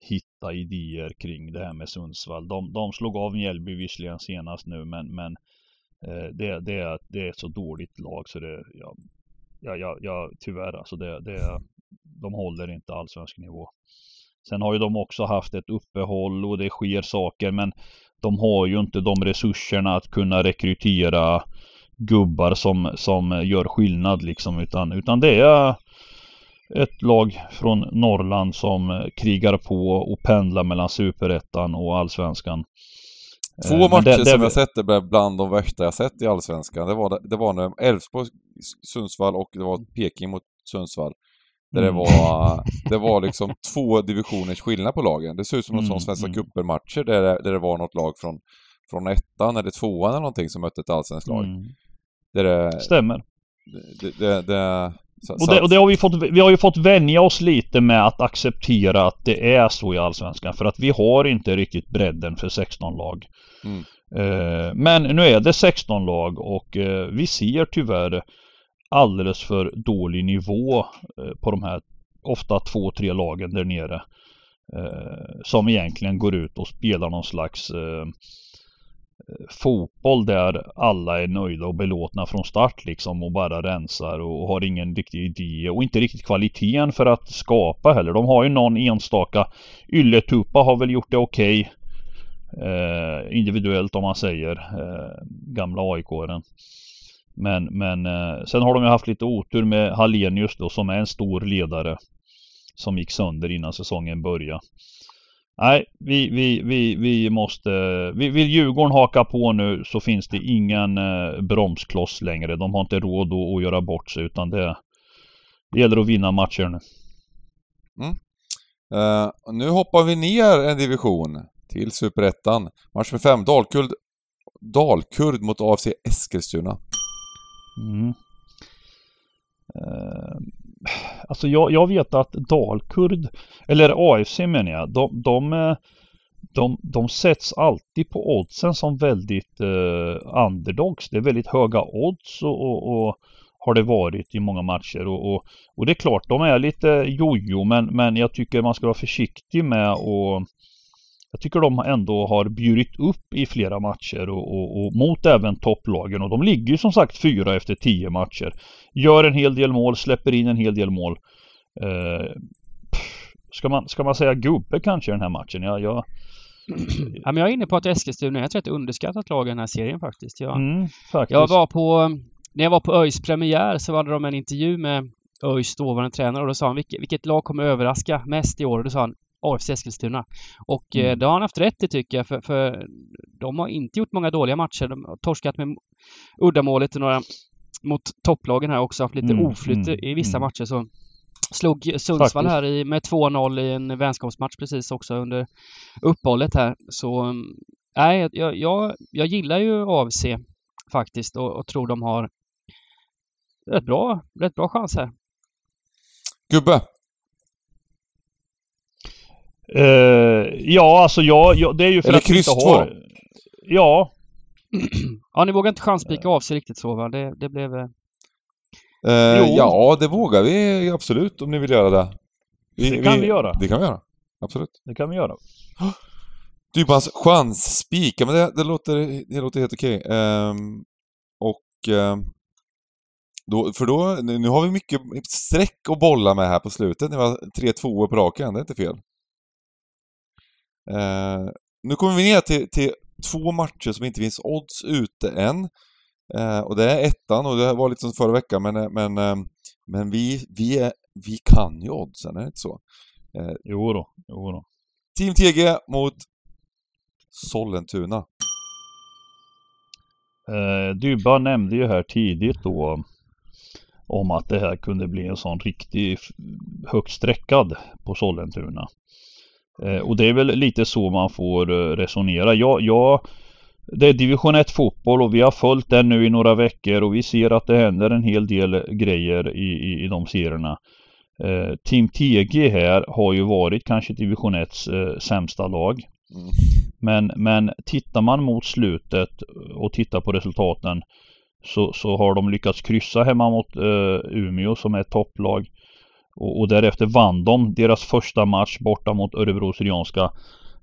hitta idéer kring det här med Sundsvall. De, de slog av Mjällby visserligen senast nu men, men eh, det, det, är, det är ett så dåligt lag så det, ja, ja, ja, ja tyvärr alltså det, det, de håller inte allsvensk nivå. Sen har ju de också haft ett uppehåll och det sker saker men de har ju inte de resurserna att kunna rekrytera gubbar som, som gör skillnad liksom utan, utan det är ett lag från Norrland som krigar på och pendlar mellan superettan och allsvenskan. Två Eh, matcher det- det- som jag sett är bland de värsta jag sett i Allsvenskan. Det var, det var när Elfsborg, Sundsvall och det var Peking mot Sundsvall. Där det Mm. var, det var liksom två divisioners skillnad på lagen. Det ser ut som en Mm, sån Svenska mm. cupen-matcher där, det- där det var något lag från, från ettan eller tvåan eller någonting som mötte ett allsvenskt lag. Mm. Där det, Stämmer. det, det, det, så, Och det, och det har vi fått, vi har ju fått vänja oss lite med att acceptera att det är så i Allsvenskan. För att vi har inte riktigt bredden för 16 lag. Mm. Eh, men nu är det 16 lag och eh, vi ser tyvärr alldeles för dålig nivå eh, på de här ofta två, tre lagen där nere. Som egentligen går ut och spelar någon slags fotboll där alla är nöjda och belåtna från start liksom och bara rensar och har ingen riktig idé och inte riktigt kvaliteten för att skapa heller. De har ju någon enstaka Ylletuppa har väl gjort det okej eh, individuellt om man säger eh, gamla AIK-aren. Men, men eh, sen har de ju haft lite otur med Hallenius då som är en stor ledare som gick sönder innan säsongen började. Nej, vi, vi, vi, vi måste... Vi, vill Djurgården haka på nu så finns det ingen eh, bromskloss längre. De har inte råd att, göra bort sig utan det, det gäller att vinna matcher nu. Mm. Uh, nu hoppar vi ner en division till Superettan. Match med fem, Dalkurd, Dalkurd mot AFC Eskilstuna. Mm. Eh, alltså jag, jag vet att Dalkurd, eller AFC menar jag, de, de, eh, de, de sätts alltid på oddsen som väldigt eh, underdogs. Det är väldigt höga odds och, och, och har det varit i många matcher. Och, och, och det är klart, de är lite jojo men, men jag tycker man ska vara försiktig med att jag tycker de ändå har bjudit upp i flera matcher och, och, och mot även topplagen och de ligger ju som sagt fyra efter tio matcher. Gör en hel del mål, släpper in en hel del mål. Eh, pff, ska, man, ska man säga gubbe kanske i den här matchen? Ja, jag, Ja, men jag är inne på att Eskilstuna är ett rätt underskattat lag i den här serien faktiskt. Jag, mm, faktiskt. jag var på... När jag var på ÖIS premiär så hade de en intervju med ÖIS dåvarande tränare och då sa han vilket, vilket lag kommer överraska mest i år? Och då sa han AFC Eskilstuna. Och eh, Mm. det har han haft rätt i tycker jag, för, för de har inte gjort många dåliga matcher. De har torskat med uddamålet några mot topplagen här också, haft lite Mm, oflyt mm, i vissa mm. matcher. Så slog Sundsvall Faktiskt. här i, med 2-0 i en vänskapsmatch precis också under uppehållet här. Så nej, jag, jag, jag gillar ju AFC faktiskt och, och tror de har rätt bra, rätt bra chans här. Gubbe. Eh, ja, alltså jag, jag, det är ju för Eller att vi kryss inte två. har... Ja, Ja, ni vågar inte chanspika AFC riktigt så va? Det, det blev... eh, Eh, Jo. ja, det vågar vi absolut om ni vill göra det. Det kan vi göra. Det kan vi göra. Absolut. det kan vi göra. Dybans chansspik, ja, men det, det, låter, det låter helt okej. Ehm, och... ehm, då, för då, nu nu har vi mycket streck att bolla med här på slutet. Ni var tre tvåor på raken, det är inte fel. Ehm, nu kommer vi ner till, till två matcher som inte finns odds ute än. Ehm, och det är ettan och det var lite som förra veckan men, men, ehm, men vi, vi, är, vi kan ju oddsen, är det inte så? Jo då, jo då. Team TG mot Sollentuna. Eh, Dybba nämnde ju här tidigt då om att det här kunde bli en sån riktig högt sträckad på Sollentuna. Eh, och det är väl lite så man får eh, resonera. Jag, jag, det är division 1 fotboll och vi har följt den nu i några veckor och vi ser att det händer en hel del grejer i, i, i de serierna. Eh, Team TG här har ju varit kanske division 1 eh, sämsta lag. Mm. Men, men tittar man mot slutet och tittar på resultaten så, så har de lyckats kryssa hemma mot eh, Umeå som är ett topplag. Och, och därefter vann de deras första match borta mot Örebro Syrianska.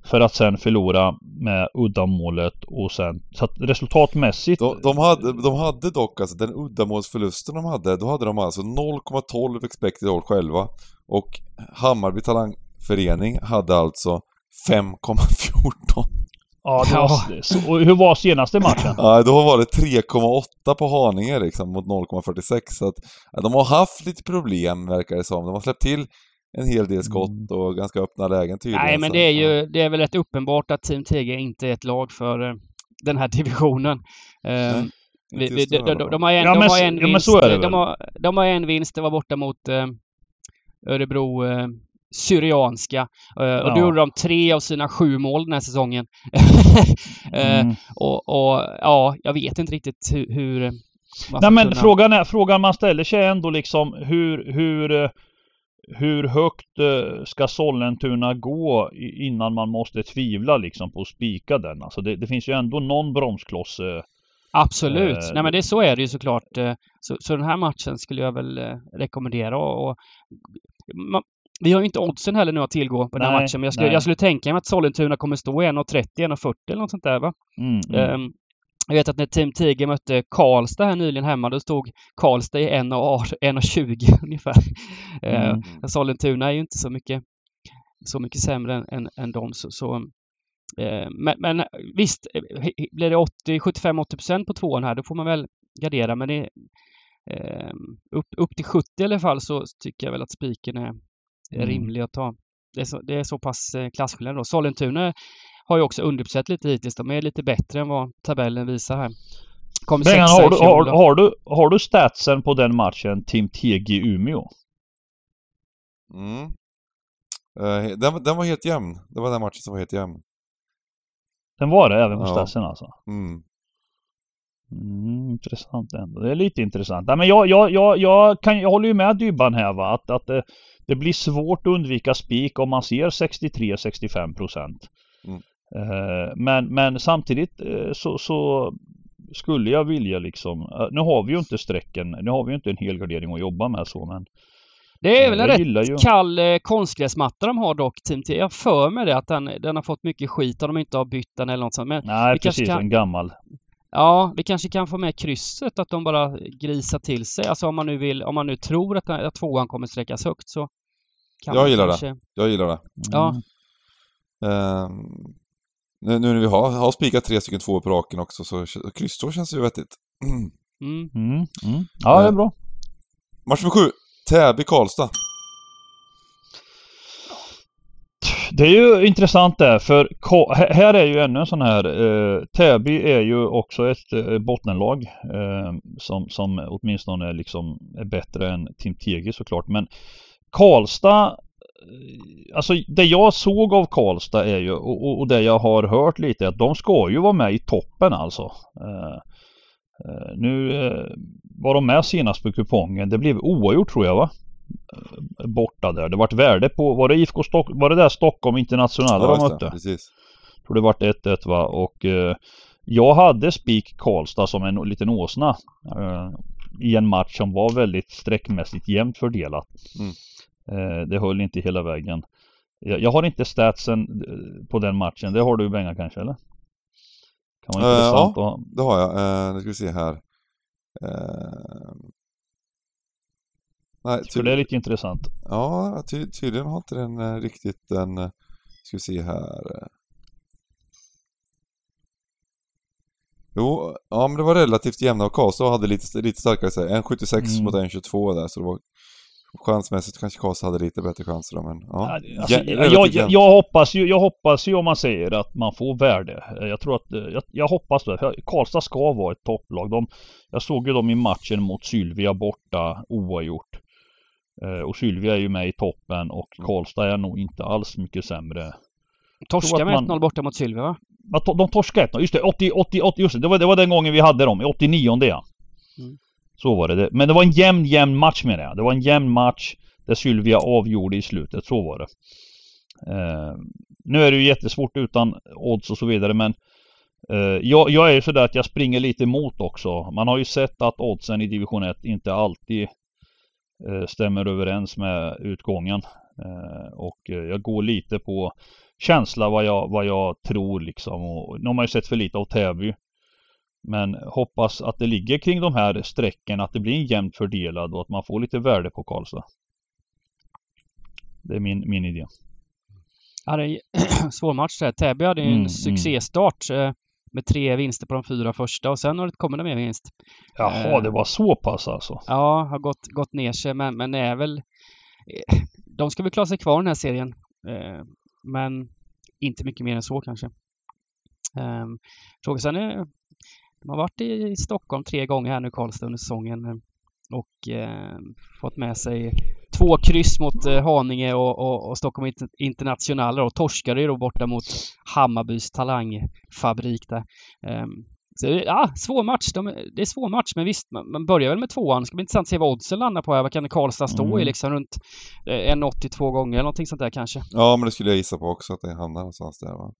För att sen förlora med uddamålet och sen... Så att resultatmässigt... De, de, hade, de hade dock alltså den uddamålsförlusten de hade, då hade de alltså 0,12 expected goal själva. Och Hammarby Talangförening hade alltså 5,14. Ja, det Ja. var, så, och hur var senaste matchen? Ja, då var det 3,8 på Haninge liksom mot 0,46. Så att ja, de har haft lite problem verkar det som. De har släppt till en hel del skott och ganska öppna lägen tydligen. Nej, men det är ja. ju det är väl rätt uppenbart att Team TG inte är ett lag för eh, den här divisionen. Eh, Nej, vi, Inte vi, just nu de, har en, Ja, de men har så- en ja, men vinst. det de, har, de har en vinst. Det var borta mot eh, Örebro eh, Syrianska. Eh, och då Ja. gjorde de tre av sina sju mål den här säsongen. eh, Mm. och, och ja, jag vet inte riktigt hur... hur man Nej men kunna- frågan, är, frågan man ställer sig är ändå liksom hur, hur, eh, hur högt eh, ska Sollentuna gå innan man måste tvivla liksom på att spika den? Alltså det, det finns ju ändå någon bromskloss. eh, Absolut. Eh, Nej men det så är det ju såklart. Eh, Så, så den här matchen skulle jag väl eh, rekommendera och, och vi har ju inte oddsen heller nu att tillgå på den här Nej, matchen men jag skulle, nej. jag skulle tänka mig att Sollentuna kommer stå i 1.30, 1.40 eller något sånt där va? Mm. Ehm, jag vet att när Team Tiger mötte Karlstad här nyligen hemma, då stod Karlstad i 1.20 ungefär. Eh, Mm. Sollentuna är ju inte så mycket, så mycket sämre än, än, än dem. Så, så, eh, men, men visst, eh, blir det 80, 75-80% på tvåan här, då får man väl gardera. Men det, eh, upp, upp till 70 i alla fall så tycker jag väl att spiken är, är Mm. rimlig att ta. Det är så, det är så pass eh, klasskillnad då. Sollentuna har ju också underbesatt lite hittills. De är lite bättre än vad tabellen visar här. Kom Bengan, har, du, har, då. har, du, har du statsen på den matchen Team TG Umeå? Mm. Eh, den, den var helt jämn. Det var den matchen som var helt jämn. Den var det även på Ja. statsen alltså? Mm. Mm, intressant ändå. Det är lite intressant. Nej, men jag, jag, jag, jag, kan, jag håller ju med Dybban här va. Att, att det, blir svårt att undvika spik om man ser 63-65 procent. Mm. Eh, men, men samtidigt eh, så, så skulle jag vilja liksom. eh, Nu har vi ju inte strecken. Nu har vi ju inte en hel gardering att jobba med så men. Det är väl en jag rätt gillar ju- kall eh, konstgräsmatta de har dock, Team T. Jag för mig det att den, den har fått mycket skit om de inte har bytt den eller något sånt. Men Nej Vi kanske precis, kan- en gammal. ja, vi kanske kan få med krysset att de bara grisar till sig. Alltså om man nu vill, om man nu tror att, den- att tvåan kommer sträckas högt så Jag gillar det. kanske... Jag gillar det. Ja. Mm. Ehm, nu, nu när vi har, har spikat tre stycken två på raken också så kryssår känns ju vettigt. Mm. Mm. Mm. Ja det är bra. Match nummer sju. Täby-Karlstad. Det är ju intressant där för Ka- här är ju ännu en sån här eh, Täby är ju också ett eh, bottenlag eh, som, som åtminstone liksom är bättre än Team TG såklart men Karlstad eh, Alltså det jag såg av Karlstad är ju och, och- det jag har hört lite är att de ska ju vara med i toppen alltså. Eh, eh, nu var de med senast på kupongen. Det blev oavgjort tror jag va? Borta där. Det vart värde på, var det IFK Stock, var det där Stockholm Internationella Ja, de mötte? Precis. tror det vart 1-1 va och eh, jag hade spik Karlstad som en liten åsna eh, i en match som var väldigt sträckmässigt jämnt fördelat. Mm. Eh, det höll inte hela vägen. Jag, har inte statsen eh, på den matchen. Det har du Benga kanske eller? Kan vara Eh, intressant att Det har jag. Nu ska vi se här. Nej, För det är lite intressant. Ja, ty tydligen har inte den riktigt den... Ska vi se här. Jo, ja men det var relativt jämna och Karlstad hade lite, lite starkare sig. En 76 Mm. mot en 22 där så det var chansmässigt kanske Karlstad hade lite bättre chanser då, men ja. Alltså, Ja, jag, jag, jag, hoppas ju, jag hoppas ju om man säger att man får värde. Jag tror att, jag, jag hoppas det. Karlstad ska vara ett topplag. De, jag såg ju dem i matchen mot Sylvia borta oavgjort. Eh, Och Sylvia är ju med i toppen och Karlstad är nog inte alls mycket sämre. Torska med man- 1-0 borta mot Sylvia va? De torskade 1 Just det, 80, 80, 80, just det. Det var, det var den gången vi hade dem. i 89 ja. Mm. Så var det. det. Men det var en jämn, jämn match menar jag. Det var en jämn match där Sylvia avgjorde i slutet. Så var det. Eh, nu är det ju jättesvårt utan odds och så vidare men eh, jag, jag är ju sådär att jag springer lite emot också. Man har ju sett att oddsen i division 1 inte alltid eh, stämmer överens med utgången. Eh, och eh, jag går lite på känsla vad jag, vad jag tror liksom. Och, nu har man ju sett för lite av Täby. Men hoppas att det ligger kring de här strecken, att det blir en jämnt fördelad och att man får lite värde på Karlstad. Det är min, min idé. Ja, det är svår match där. Täby hade ju en Mm, mm. succéstart eh, med tre vinster på de fyra första och sen har det kommit mer vinst. Jaha, Eh. det var så pass alltså. Ja, har gått, gått ner sig men, men är väl... eh, De ska väl klara sig kvar den här serien. Eh, Men inte mycket mer än så kanske. Um, Frågan sen är... De har varit i Stockholm tre gånger här nu Karlstad under säsongen. eh, Och eh, fått med sig två kryss mot eh, Haninge och, och, och Stockholm Inter- Internationaler och torskade ju då borta mot Hammarbys talangfabrik där. Ehm, så, ja, svår match. De, det är svår match, men visst, man, man börjar väl med tvåan. Det ska bli intressant att se vad oddsen landar på här. Vad kan Karlstad stå Mm. i liksom runt eh, 1,82 gånger eller någonting sånt där kanske. Ja, men det skulle jag gissa på också att det hamnar någonstans där va.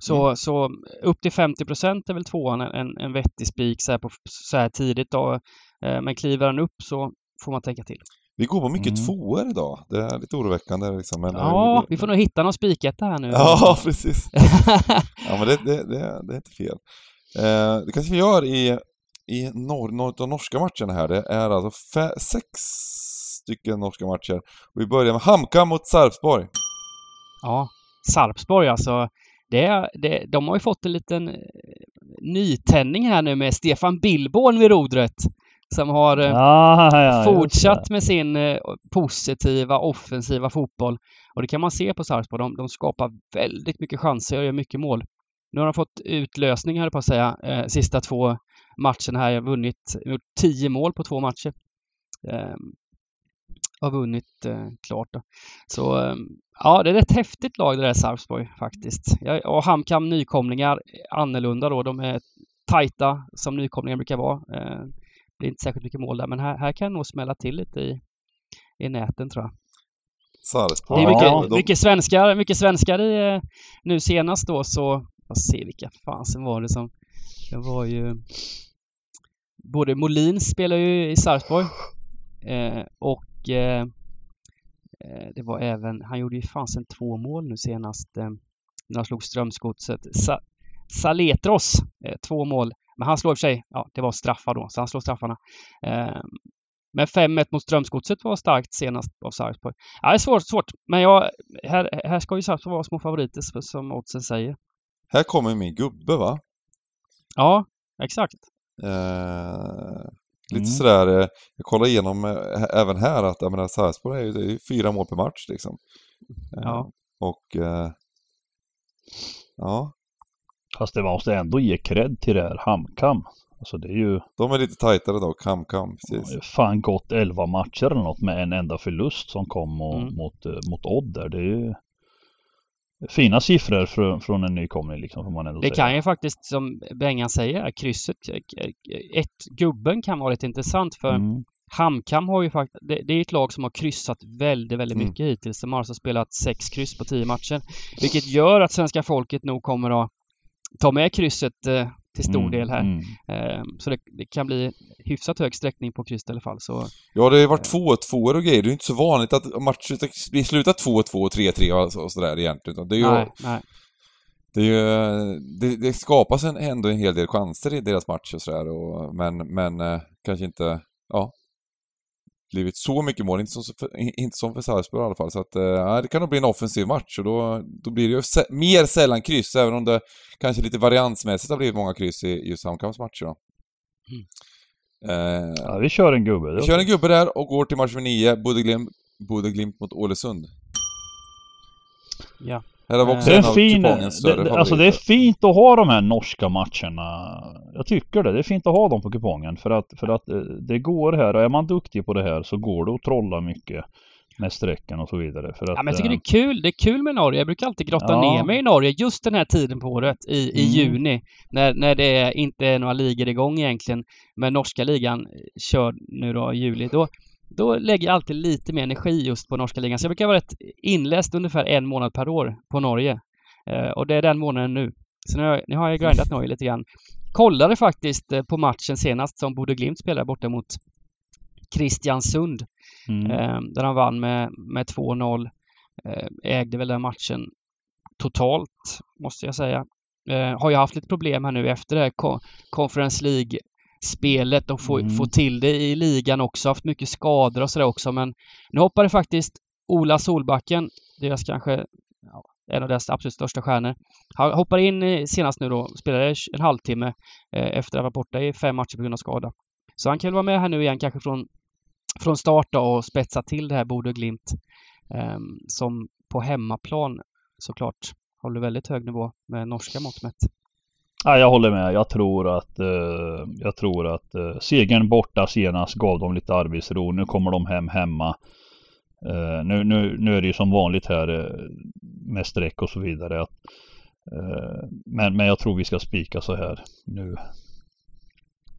Så, så upp till 50 procent är väl tvåan en, en, vettig spik så här, på, så här tidigt då. Eh, men kliver den upp så får man tänka till. Vi går på mycket Mm. tvåor idag. Det är lite oroväckande liksom. Men Ja, vi får nog hitta någon spiketta här nu. Ja, precis. Ja, men det, det, det, det är inte fel. Eh, det kanske vi gör i, i norr, av de norska matcherna här. Det är alltså fe, sex stycken norska matcher. Och vi börjar med Hamka mot Sarpsborg. Ja, Sarpsborg alltså. Det, det, de har ju fått en liten eh, nytändning här nu med Stefan Billborn vid rodret. Som har eh, Ja, fortsatt med sin eh, positiva, offensiva fotboll. Och det kan man se på Sarpsborg. De, de skapar väldigt mycket chanser och gör mycket mål. Nu har de fått utlösning, jag på att säga, eh, sista två matcherna här. Jag har vunnit, gjort tio mål på två matcher. Eh, har vunnit eh, klart då. Så eh, ja, det är ett häftigt lag det där Sarpsborg faktiskt. Och Hamkam nykomlingar, annorlunda då. De är tajta som nykomlingar brukar vara. Eh, det är inte särskilt mycket mål där, men här, här kan det nog smälla till lite i, i näten tror jag. Sarpsborg. Det är mycket, Ja, de, mycket svenskar, mycket svenskar i, eh, nu senast då så, jag ser vilka fasen var det som, det var ju både Molin spelar ju i Sarpsborg eh, och eh, eh, det var även, han gjorde ju fasen två mål nu senast eh, när han slog Strömsgodset. Sa, Saletros, eh, två mål. Men han slår i och för sig, ja det var straffar då, så han slår straffarna. Eh, men 5-1 mot Strömsgodset var starkt senast av Sarpsborg. Ja, det är svårt, svårt. Men jag, här, här ska ju Sarpsborg vara små favoriter som oddsen säger. här kommer min gubbe va? Ja, exakt. Eh, lite Mm. sådär, eh, jag kollar igenom eh, även här att jag menar Sarpsborg är ju det är fyra mål per match liksom. Ja. Och... Eh, ja, Fast det måste ändå ge cred till det här HamKam. Alltså det är ju de är lite tajtare då, kam kam, det har precis. ju fan gått 11 matcher eller något med en enda förlust som kom och, Mm. mot, eh, mot Odd där. Det är ju fina siffror från, från en nykomling liksom får man ändå Det säga. kan ju faktiskt, som Bengan säger, krysset, eh, ett, gubben kan vara lite intressant för Mm. Hamkam har ju faktiskt, det, det är ett lag som har kryssat väldigt, väldigt Mm. mycket hittills. De har alltså spelat sex kryss på tio matcher. Vilket gör att svenska folket nog kommer att ta med krysset eh, till stor Mm, del här. mm. Eh, så det, det kan bli hyfsat hög sträckning på krysset i alla fall. Så Ja, det har ju varit 2-2 och grejer. Det är inte så vanligt att matcher blir slutat 2-2 och 3-3 och så- och sådär egentligen. Det är ju... nej, nej. Det, är ju, det, det skapas en, ändå en hel del chanser i deras matcher och sådär, och, men, men eh, kanske inte, ja, blivit så mycket mål. Inte som inte som för Sarpsborg i alla fall. Så att, eh, ja, det kan nog bli en offensiv match och då, då blir det ju sä- mer sällan kryss, även om det kanske lite variansmässigt har blivit många kryss i just Samkamps matcher. Då. Eh, Ja, vi kör en gubbe. vi kör en gubbe där och går till match nummer 9, Bodeglimt, Bodeglimt mot Ålesund. Ja. Här har vi också Det är en av fin, större det, alltså det är fint att ha de här norska matcherna. Jag tycker det. Det är fint att ha dem på kupongen för att, för att eh, det går här och är man duktig på det här så går det att trolla mycket med strecken och så vidare. För att, Ja, men jag tycker eh, det är kul. Det är kul med Norge. Jag brukar alltid grotta Ja. ner mig i Norge just den här tiden på året i, i Mm. juni. När, när det är, inte är några ligor igång egentligen. Men norska ligan kör nu då i juli. Då, då lägger jag alltid lite mer energi just på norska ligan. Så jag brukar vara rätt inläst ungefär en månad per år på Norge. Eh, och det är den månaden nu. Så nu har, jag- nu har jag grindat Norge lite grann. Kollade faktiskt eh, på matchen senast som Bode Glimt spelade borta mot Kristiansund. mm. Eh, där han vann med, med 2-0. Eh, ägde väl den matchen totalt, måste jag säga. Eh, har ju haft lite problem här nu efter det här Co- Conference League-spelet och få, Mm. få till det i ligan också. Haft mycket skador och sådär också. Men nu hoppade faktiskt Ola Solbacken, deras kanske ja, en av deras absolut största stjärnor. Han hoppar in senast nu då, spelade en halvtimme eh, efter att ha varit borta i fem matcher på grund av skada. Så han kan väl vara med här nu igen kanske från från start då och spetsa till det här och Glimt ehm, som på hemmaplan såklart håller väldigt hög nivå med norska mått mätt. Ja, jag håller med. Jag tror att, eh, jag tror att eh, segern borta senast gav dem lite arbetsro. Nu kommer de hem hemma. Eh, nu, nu, nu är det ju som vanligt här eh, med streck och så vidare. Att, eh, men, men jag tror vi ska spika så här nu.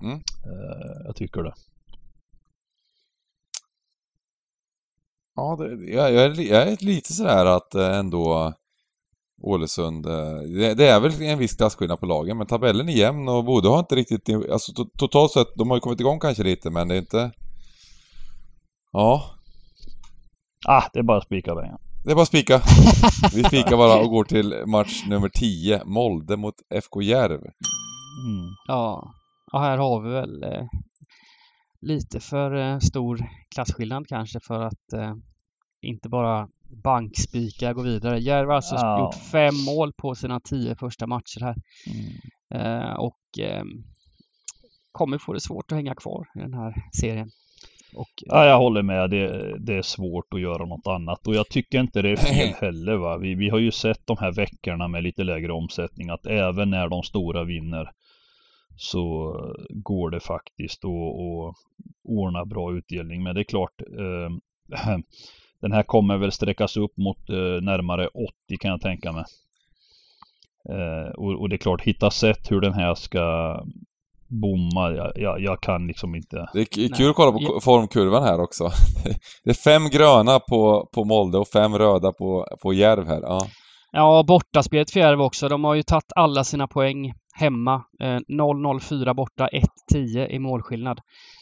Mm. Eh, jag tycker det. Ja, det, jag, jag, är, jag är lite sådär att ändå Ålesund, eh, det, det är väl en viss klasskillnad på lagen, men tabellen är jämn och Bodø har inte riktigt, alltså to, totalt sett, de har ju kommit igång kanske lite, men det är inte... Ja, Ah, det är bara att spika Bengan. det är bara att spika. Vi spikar bara och går till match nummer 10, Molde mot FK Järv. Mm. Ja, och här har vi väl eh, lite för eh, stor klasskillnad kanske för att eh, inte bara bankspika gå vidare. Järv har alltså Ja. gjort fem mål på sina tio första matcher här Mm. eh, och eh, kommer få det svårt att hänga kvar i den här serien. Och, Ja, jag håller med. Det, det är svårt att göra något annat och jag tycker inte det är fel heller. Va? Vi, vi har ju sett de här veckorna med lite lägre omsättning att även när de stora vinner så går det faktiskt att, att ordna bra utdelning. Men det är klart, eh, den här kommer väl sträckas upp mot eh, närmare 80 kan jag tänka mig. Eh, och, och det är klart, hitta sätt hur den här ska bomma. Jag, jag, jag kan liksom inte. Det är k- Nej. kul att kolla på formkurvan här också. Det är fem gröna på, på Molde och fem röda på, på Järv här. Ja. Ja, bortaspelet för Järv också. De har ju tagit alla sina poäng hemma. Eh, 0-0-4 borta, 1-10 i målskillnad.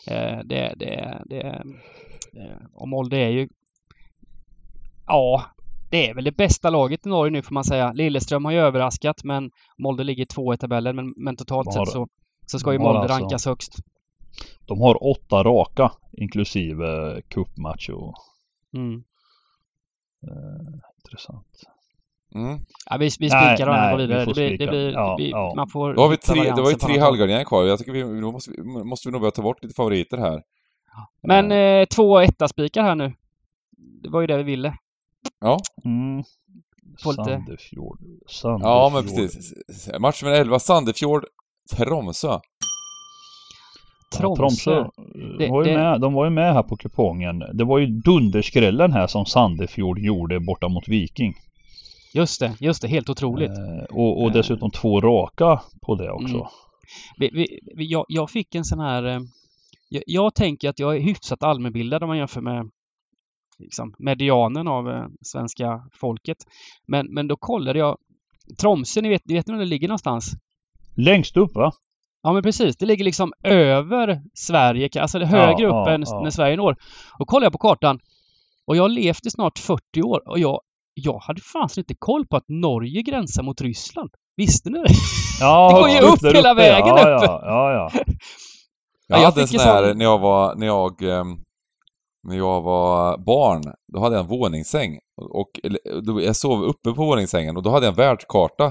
Eh, det, det, det, eh, och Molde är ju... Ja, det är väl det bästa laget i Norge nu får man säga. Lilleström har ju överraskat men Molde ligger två i tabellen. Men, men totalt har- sett så, så ska ju Molde alltså- rankas högst. De har åtta raka inklusive cupmatch och Mm. eh, intressant. Mm. Ja, vi, vi spikar och nej, går vi vidare. Det blir, det spika. blir, Ja, det blir, ja. Man får Då har vi tre, det var ju tre halvgarderingar kvar. Jag tycker vi, då måste, vi, måste vi nog börja ta bort lite favoriter här. Men eh, två etta spikar här nu. Det var ju det vi ville. Ja, Mm. Sandefjord. Sandefjord. ja men precis. Match nummer 11, Sandefjord, Tromsö. Tromsö. Tromsö Det- var ju det- med, de var ju med här på kupongen. Det var ju dunderskrällen här som Sandefjord gjorde borta mot Viking. Just det, just det. Helt otroligt. Eh, och, och Eh. dessutom två raka på det också. Mm. Vi, vi, vi, jag, jag fick en sån här... eh, Jag, jag tänker att jag är hyfsat allmänbildad om man jämför med liksom, medianen av eh, svenska folket. Men, men då kollade jag Tromsö, ni vet, ni vet var det ligger någonstans? Längst upp va? Ja men precis, det ligger liksom över Sverige, alltså det högre Ja, upp ja, än ja. när Sverige når. Då kollade jag på kartan och jag har levt i snart 40 år och jag, jag hade fanns inte koll på att Norge gränsar mot Ryssland. Visste ni det? Ja, Det går ju upp hela uppe. vägen ja, upp. Ja, ja, ja. Jag Ja, jag hade en sån här sån- när jag var, när jag, ehm, när jag var barn. Då hade jag en våningssäng. Och då, jag sov uppe på våningssängen och då hade jag en världskarta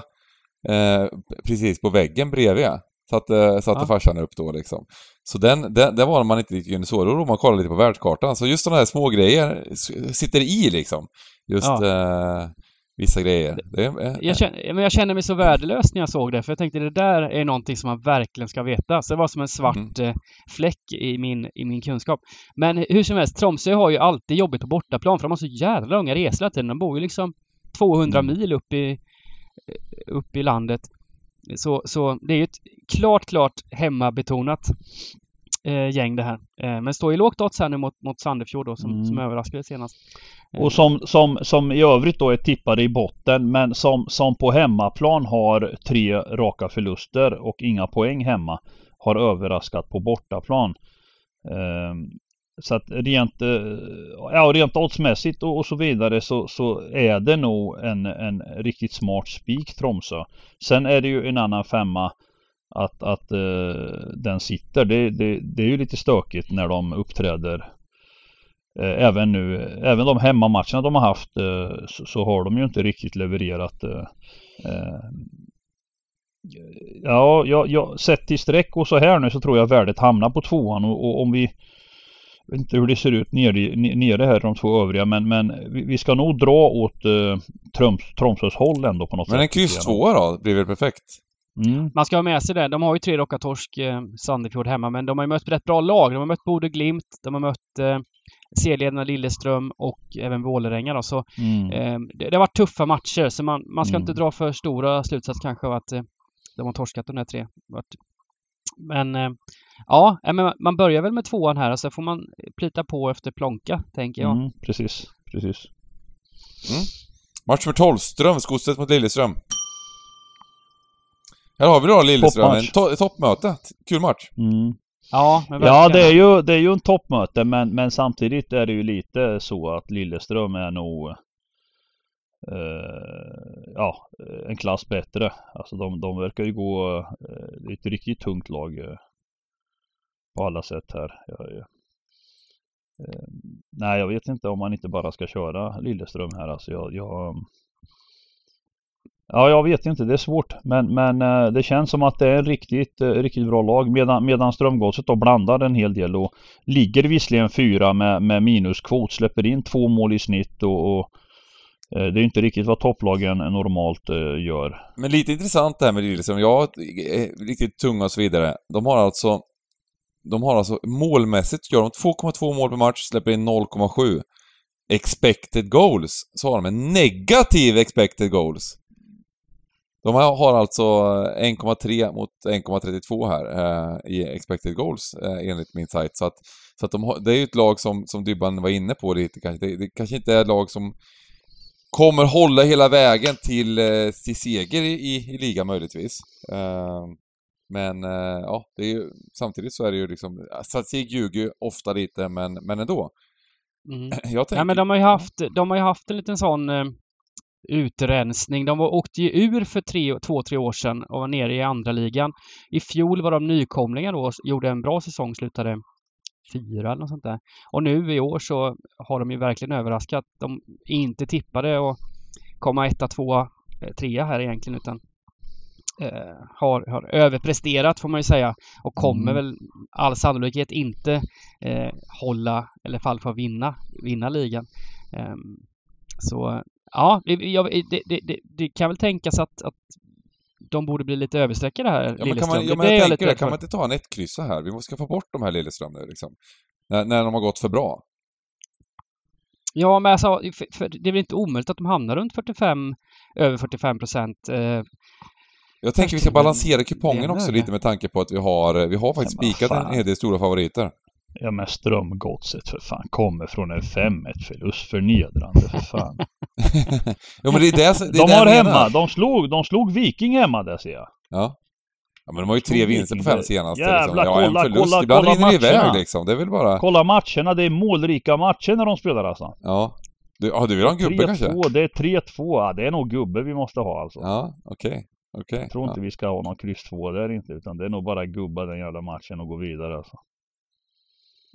eh, precis på väggen bredvid. Satte, satte Ja. farsan upp då liksom. Så den, den, där var man inte riktigt kunde sova. Då man och kollade lite på världskartan. Så just sådana här små grejer sitter i liksom. Just eh, vissa grejer. Det, är- eh, Jag känner, men jag känner mig så värdelös när jag såg det för jag tänkte det där är någonting som man verkligen ska veta. Så det var som en svart Mm. eh, fläck i min, i min kunskap. Men hur som helst, Tromsö har ju alltid jobbigt på bortaplan för de har så jävla långa resor hela tiden. De bor ju liksom 200 Mm. mil upp i, upp i landet. Så, så det är ju ett klart, klart hemmabetonat eh, gäng det här. Eh, men står ju lågt odds här nu mot, mot Sandefjord då som, Mm. som överraskade senast. Eh, Och som, som, som i övrigt då är tippade i botten men som, som på hemmaplan har tre raka förluster och inga poäng hemma. Har överraskat på bortaplan. Ehm, så att rent, eh, ja, rent oddsmässigt och, och så vidare så, så är det nog en, en riktigt smart spik Tromsö. Sen är det ju en annan femma att, att eh, den sitter. Det, det, det är ju lite stökigt när de uppträder Eh, även nu, även de hemmamatcherna de har haft eh, så, så har de ju inte riktigt levererat. Ja, ja, ja, sett till streck och så här nu så tror jag värdet hamnar på tvåan och, och om vi jag vet inte hur det ser ut nere, nere här de två övriga men, men vi, ska nog dra åt eh, Troms, Tromsös håll ändå på något Men en sätt. tycker kryss jag. tvåa då, blir väl perfekt? Mm. Man ska ha med sig det. De har ju tre raka torsk, eh, Sandefjord hemma, men de har ju mött rätt bra lag. De har mött Bode Glimt, de har mött eh, serieledarna Lilleström och även Vålerenga då. Så Mm. eh, det, det har varit tuffa matcher, så man, man ska Mm. inte dra för stora slutsatser kanske av att eh, de har torskat de där tre. Men eh, ja, eh, men man börjar väl med tvåan här och så får man plita på efter plånka, tänker jag. Mm, precis, precis. Match nummer 12, Strömsgodset mot Lilleström. Här har vi då Lilleström, to toppmöte. Kul match. Mm. Ja, men Ja det är ju, det är ju en toppmöte men, men samtidigt är det ju lite så att Lilleström är nog eh, Ja, en klass bättre. Alltså de, de verkar ju gå eh, Det är ett riktigt tungt lag eh, På alla sätt här. Jag, eh, nej jag vet inte om man inte bara ska köra Lilleström här alltså jag, jag Ja, jag vet inte. Det är svårt. Men, men eh, det känns som att det är en riktigt, eh, riktigt bra lag. Medan, medan Strömgodset då blandar en hel del och ligger visserligen fyra med, med minuskvot. Släpper in två mål i snitt och, och eh, det är inte riktigt vad topplagen normalt gör. Men lite intressant det här med Lilleström. Ja, riktigt tunga och så vidare. De har alltså... De har alltså målmässigt gör de 2,2 mål per match, släpper in 0,7. Expected goals, så har de en negativ expected goals. De har alltså 1,3 mot 1,32 här eh, i expected goals eh, enligt min sajt. Så att, så att de har, det är ju ett lag som, som Dybban var inne på lite kanske. Det, det kanske inte är ett lag som kommer hålla hela vägen till, eh, till seger i, i, i ligan möjligtvis. Eh, men eh, ja, det är ju, samtidigt så är det ju liksom, statistik ljuger ju ofta lite men, men ändå. Mm. Jag tänker, Ja, men de har ju haft, de har ju haft en liten sån eh, utrensning. De var, åkte ju ur för tre, två, tre år sedan och var nere i andra ligan. I fjol var de nykomlingar då och gjorde en bra säsong, slutade fyra eller något sånt där. Och nu i år så har de ju verkligen överraskat. De är inte tippade och komma etta, tvåa, eh, trea här egentligen utan eh, har, har överpresterat får man ju säga och kommer Mm. väl all sannolikhet inte eh, hålla, eller i alla fall vinna, vinna ligan. Ehm, Så ja, det, jag, det, det, det, det kan väl tänkas att, att de borde bli lite överstreckade här, Ja, men kan man, ja, men jag jag tänker det, kan man inte ta en ettkryssa här? Vi måste få bort de här Lilleström nu liksom. När, när de har gått för bra. Ja, men alltså, för, för det är väl inte omöjligt att de hamnar runt 45, över 45 procent. Eh, Jag tänker vi ska balansera kupongen också lite med tanke på att vi har, vi har faktiskt spikat en hel del stora favoriter. Ja men Strömgodset för fan kommer från en 5-1 förlust. Förnedrande för fan. Jo men det är det, det, är de har hemma, de slog, de slog Viking hemma där ser jag. Ja. Ja men de har ju tre vinster på fem senaste Jävlar, liksom. Ja, en kolla, förlust. kolla, Ibland kolla rinner det iväg liksom. Det är väl bara... Kolla matcherna, det är målrika matcher när de spelar alltså. Ja. Du, ja, du vill ha en gubbe 3-2, kanske? det är 3-2. Ja, det är nog gubbe vi måste ha alltså. Ja, okej. Okej. Jag tror inte ja. vi ska ha någon kryss 2 där inte, utan det är nog bara gubba den jävla matchen och gå vidare alltså.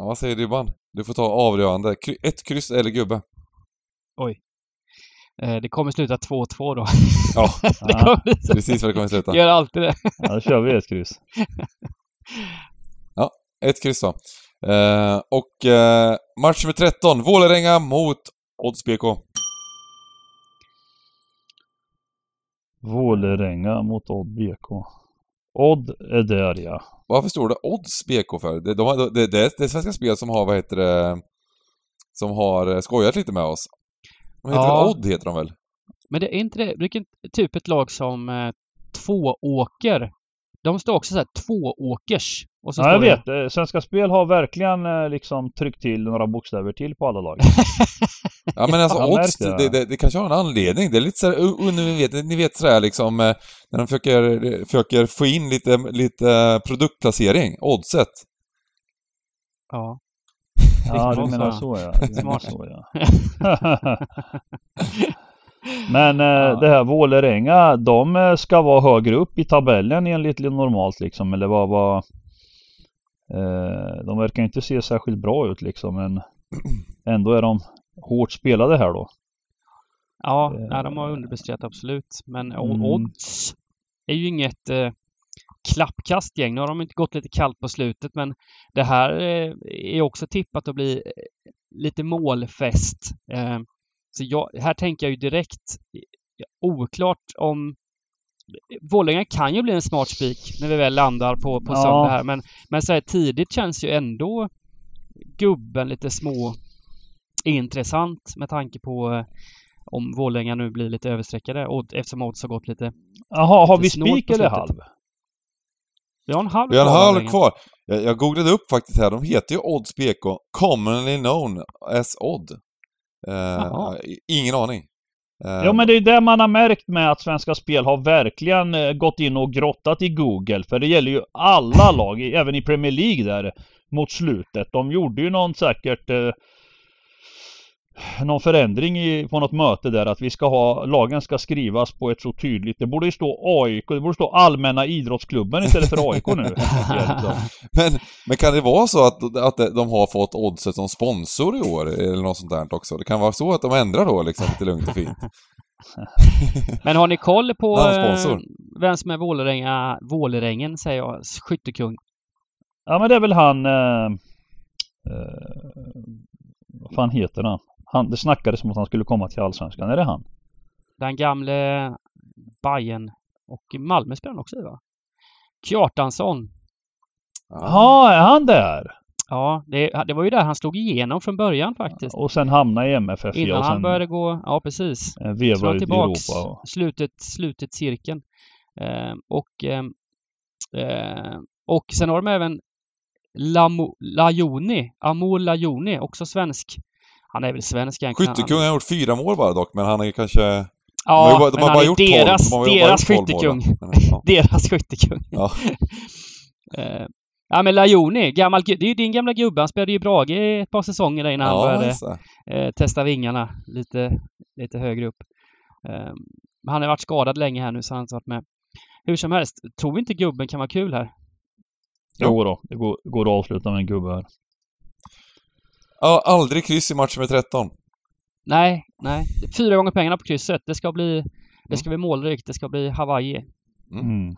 Ja, vad säger du Ban? Du får ta avgörande. Ett kryss eller gubbe? eh, det kommer sluta 2-2 då. Ja, det Ja, precis vad det kommer sluta. Gör alltid det. ja, då kör vi ett kryss. Ett kryss då. Eh, och eh, match nummer 13, Vålerenga mot Odds BK. Vålerenga mot Odd BK. Odd är där ja. Varför står det Odds BK för? Det, de, har- det, det, är Svenska Spel som har, vad heter det, som har eh, skojat lite med oss. De heter Ja. Odd, heter de väl? Men det är inte det, vilken typ ett lag som eh, Tvååker. De står också så här tvååkers. Och så Ja, jag det- vet. Eh, Svenska Spel har verkligen eh, liksom tryckt till några bokstäver till på alla lag. Ja men alltså odds, det, det. det, det kanske har en anledning. Det är lite såhär, uh, ni vet, ni vet sådär liksom, eh, när de försöker, försöker få in lite, lite produktplacering, oddset. Ja. Ja, Det du menar så ja. Smart. så ja. Men eh, Ja. det här Vålerenga, de eh, ska vara högre upp i tabellen enligt normalt liksom. Eller vad, vad eh, De verkar inte se särskilt bra ut liksom men ändå är de hårt spelade här då. Ja, nej, de har underpresterat absolut. Men Mm. Odds är ju inget eh, klappkastgäng. Nu har de inte gått lite kallt på slutet men det här eh, är också tippat att bli lite målfest. Eh, så jag, här tänker jag ju direkt eh, oklart om Vålerenga kan ju bli en smart spik när vi väl landar på, på Ja. söndag här men, men så här tidigt känns ju ändå gubben lite små intressant med tanke på eh, om Vålerenga nu blir lite överstreckade och eftersom odds har gått lite... Jaha, har Lite vi spik eller halv? Vi har en halv Vi har en kvar, halv Vålerenga. kvar. Jag, jag googlade upp faktiskt här, de heter ju Odds BK, commonly known as Odd. Eh, Jaha. ingen aning. Eh, Ja men det är det man har märkt med att Svenska Spel har verkligen eh, gått in och grottat i Google. För det gäller ju alla lag, även i Premier League där mot slutet. De gjorde ju någon säkert eh, någon förändring i, på något möte där att vi ska ha, lagen ska skrivas på ett så tydligt, det borde ju stå AIK, det borde stå Allmänna Idrottsklubben istället för AIK nu. Men, men kan det vara så att, att de har fått Oddset som sponsor i år, eller något sånt där också? Det kan vara så att de ändrar då, liksom, lite lugnt och fint. Men har ni koll på eh, vem som är Vålerenga, Vålerengen säger jag, skyttekung? Ja men det är väl han, eh, eh, vad fan heter han? Han? Det snackades om att han skulle komma till Allsvenskan, är det han? Den gamle Bayern och Malmö spelar han också i va? Kjartansson. Jaha, är han där? Ja, det, det var ju där han slog igenom från början faktiskt. Och sen hamna i MFF Innan och sen han började gå, ja precis. eh, veva ut i Europa. Och, slutet, slutet cirkeln. Eh, och, eh, eh, och sen har de även Lamo, Lajoni, Amor Lajoni, också svensk. Han är väl svensk egentligen. Skyttekung har gjort fyra mål bara dock, men han är kanske... Han, de har ja, de men har han bara är gjort deras, 12, de har ju bara deras gjort 12 mål, skyttekung. ja. Deras skyttekung. Ja. Ja men Lajoni, gammal, det är ju din gamla gubbe. Han spelade ju i Brage i ett par säsonger där innan han Ja, började just det. eh, testa vingarna lite, lite högre upp. Eh, men han har varit skadad länge här nu så han har inte varit med. Hur som helst, tror vi inte gubben kan vara kul här? jo då, det går, går att avsluta med en gubbe här. Ja, aldrig kryss i match med 13. Nej, nej. Fyra gånger pengarna på krysset. Det ska bli, det Mm. ska bli målrikt. Det ska bli Hawaii. Mm.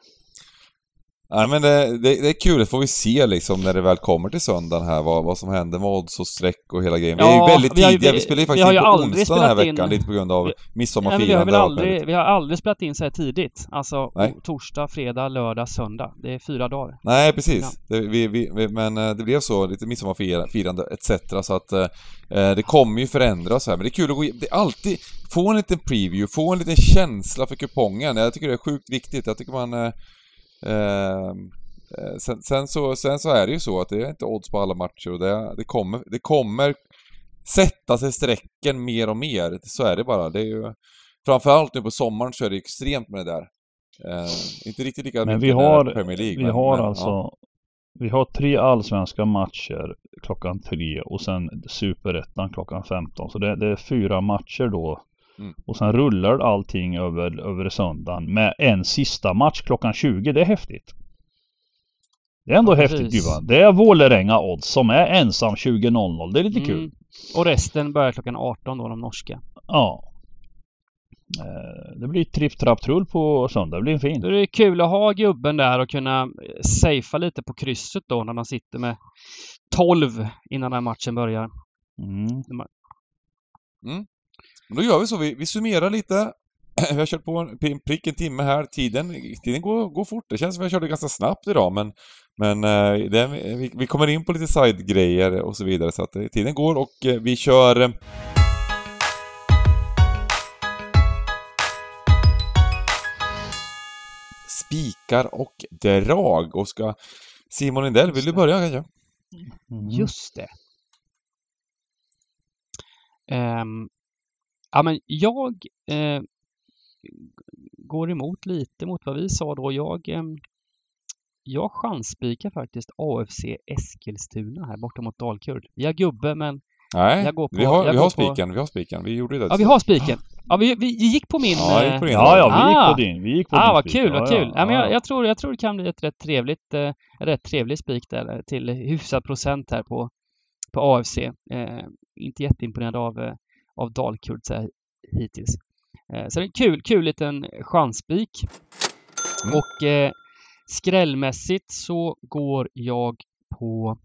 Nej men det, det, det är kul, det får vi se liksom när det väl kommer till söndagen här vad, vad som händer med odds och streck och hela grejen. vi är Ja, ju väldigt vi har tidiga, vi- vi spelar ju vi faktiskt har in på onsdag den här spelat in- veckan, lite på grund av vi, midsommarfirande aldrig, vi har aldrig spelat in så här tidigt. Alltså Nej. torsdag, fredag, lördag, söndag. Det är fyra dagar. Nej, precis. Det, vi, vi, vi, men eh, det blev så, lite midsommarfirande etc. Så att eh, eh, det kommer ju förändras här. Men det är kul att gå in, det är alltid, få en liten preview, få en liten känsla för kupongen. Jag tycker det är sjukt viktigt. Jag tycker man... Eh, eh, eh, sen, sen, så, sen så är det ju så att det är inte odds på alla matcher och det, det, kommer, det kommer sätta sig strecken mer och mer. Så är det bara. Det är ju, framförallt nu på sommaren så är det extremt med det där. Eh, inte riktigt lika Men vi har, Premier League. vi men- har men, alltså ja. Vi har tre allsvenska matcher klockan tre och sen superettan klockan 15. Så det, det är fyra matcher då. Mm. Och sen rullar allting över, över söndagen med en sista match klockan 20. Det är häftigt. Det är ändå Ja, häftigt precis. Johan. Det är Vålerenga odds som är ensam 20.00. Det är lite kul. Mm. Och resten börjar klockan 18 då, de norska. Ja. Eh, Det blir tripp trapp trull på söndag. Det blir fint. Då är det kul att ha gubben där och kunna eh, safea lite på krysset då när man sitter med 12 innan den här matchen börjar. Mm. Men då gör vi så, vi, vi summerar lite. Vi har kört på en prick en timme här. Tiden, tiden går, går fort. Det känns som att vi körde ganska snabbt idag, men, men eh, det, vi, vi kommer in på lite side-grejer och så vidare, så att eh, tiden går och eh, vi kör... Spikar och drag. Och ska... Simon Lindell, vill du börja kanske? Mm. Just det. Ehm, ja, men jag eh, går emot lite mot vad vi sa då. Jag, ehm, jag chansspikar faktiskt AFC Eskilstuna här borta mot Dalkurd. Vi har gubbe, men Nej, Jag går på- vi har, jag vi går har på- spiken, vi har spiken. Vi gjorde det. ja, vi har spiken. Ja, vi, vi gick på min... Ja, gick på eh, din. Ja, ja, vi gick Ah. på din. Vi gick på Ah, din vad spik. kul, vad kul. Ja, men jag, ja. jag, tror, jag tror det kan bli ett rätt trevligt, eh, rätt trevlig spik där eh, till hyfsad procent här på, på AFC. Eh, inte jätteimponerad av, eh, av Dalkurd så här hittills. Eh, så det är en kul, kul liten chansspik. Och eh, skrällmässigt så går jag på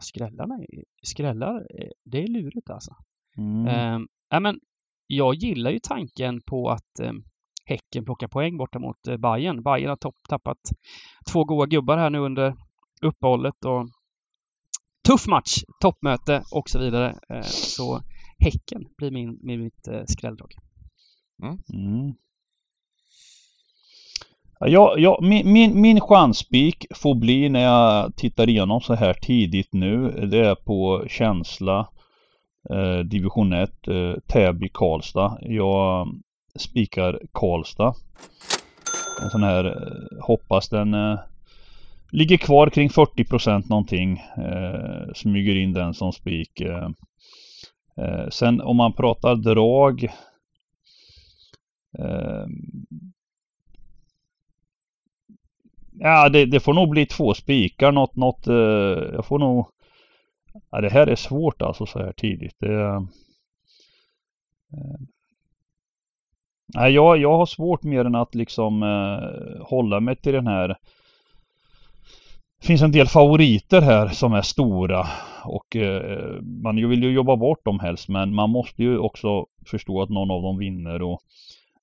skrällarna, är- skrällar, eh, det är lurigt alltså. Mm. Ja, men jag gillar ju tanken på att eh, Häcken plockar poäng borta mot eh, Bayern. Bayern har topp, tappat två goa gubbar här nu under uppehållet och tuff match, toppmöte och så vidare. Eh, så Häcken blir min, min mitt eh, skrälldrag. Mm. Ja, jag, jag, min, min, min chanspik får bli när jag tittar igenom så här tidigt nu. Det är på känsla eh, division 1 eh, Täby Karlstad. Jag spikar Karlstad. En sån här eh, hoppas den eh, ligger kvar kring 40% någonting. Eh, smyger in den som spik. Eh, sen om man pratar drag Eh, Ja, det, det får nog bli två spikar. Något, något, eh, jag får nog... Ja, det här är svårt alltså så här tidigt. Det, eh, jag, jag har svårt mer än att liksom eh, hålla mig till den här. Det finns en del favoriter här som är stora och eh, man vill ju jobba bort dem helst men man måste ju också förstå att någon av dem vinner och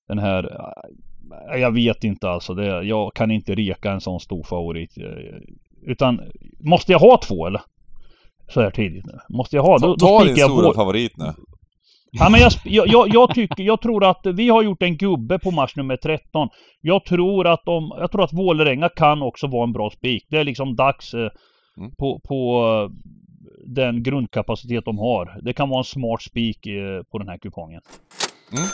den här eh, jag vet inte alltså. Det, jag kan inte reka en sån stor favorit. eh, Utan måste jag ha två eller? Så här tidigt nu. Måste jag ha? Då, Ta, då ta din spikar jag stora vår... favorit nu. Ja, men jag, jag, jag, tycker, jag tror att vi har gjort en gubbe på match nummer 13. Jag tror att de, jag tror att Vålerenga kan också vara en bra spik. Det är liksom dags eh, Mm. på, på eh, den grundkapacitet de har. Det kan vara en smart spik eh, på den här kupongen. Mm.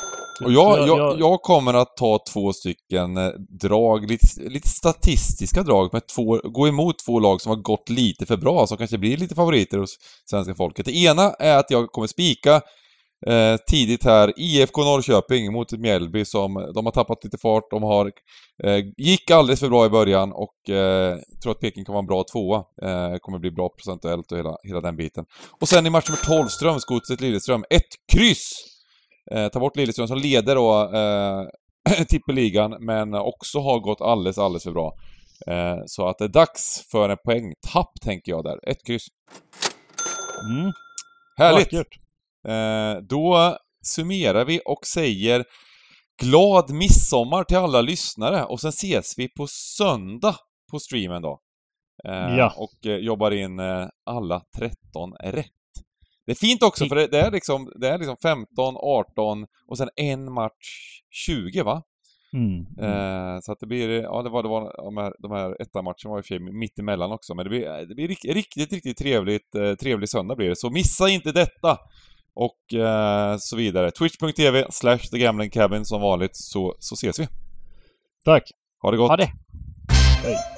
Och jag, jag, jag kommer att ta två stycken eh, drag, lite, lite statistiska drag med två, gå emot två lag som har gått lite för bra, som kanske blir lite favoriter hos svenska folket. Det ena är att jag kommer spika eh, tidigt här IFK Norrköping mot Mjällby som, de har tappat lite fart, de har, eh, gick alldeles för bra i början och eh, tror att Peking kan vara en bra tvåa. Eh, kommer bli bra procentuellt och hela, hela den biten. Och sen i match nummer 12, Strömsgodset Lilleström, ett kryss! Eh, ta bort Lilleström som leder då eh, tippeligan, men också har gått alldeles, alldeles för bra. Eh, så att det är dags för en poängtapp, tänker jag där. Ett kryss. Mm, Härligt! vackert. Eh, då summerar vi och säger glad midsommar till alla lyssnare och sen ses vi på söndag på streamen då. Eh, Ja. Och eh, jobbar in alla 13 rätt. Det är fint också för det, är liksom, det är liksom 15, 18 och sen en match 20 va? Mm. mm. Så att det blir, ja det var, det var de här, de här etta-matcherna var i och för sig mitt emellan också, men det blir, det blir rik- riktigt, riktigt trevligt, trevlig söndag blir det. Så missa inte detta! Och eh, så vidare. Twitch.tv slash The Gambling Cabin som vanligt, så, så ses vi. Tack. Ha det gott! Ha det! Hej.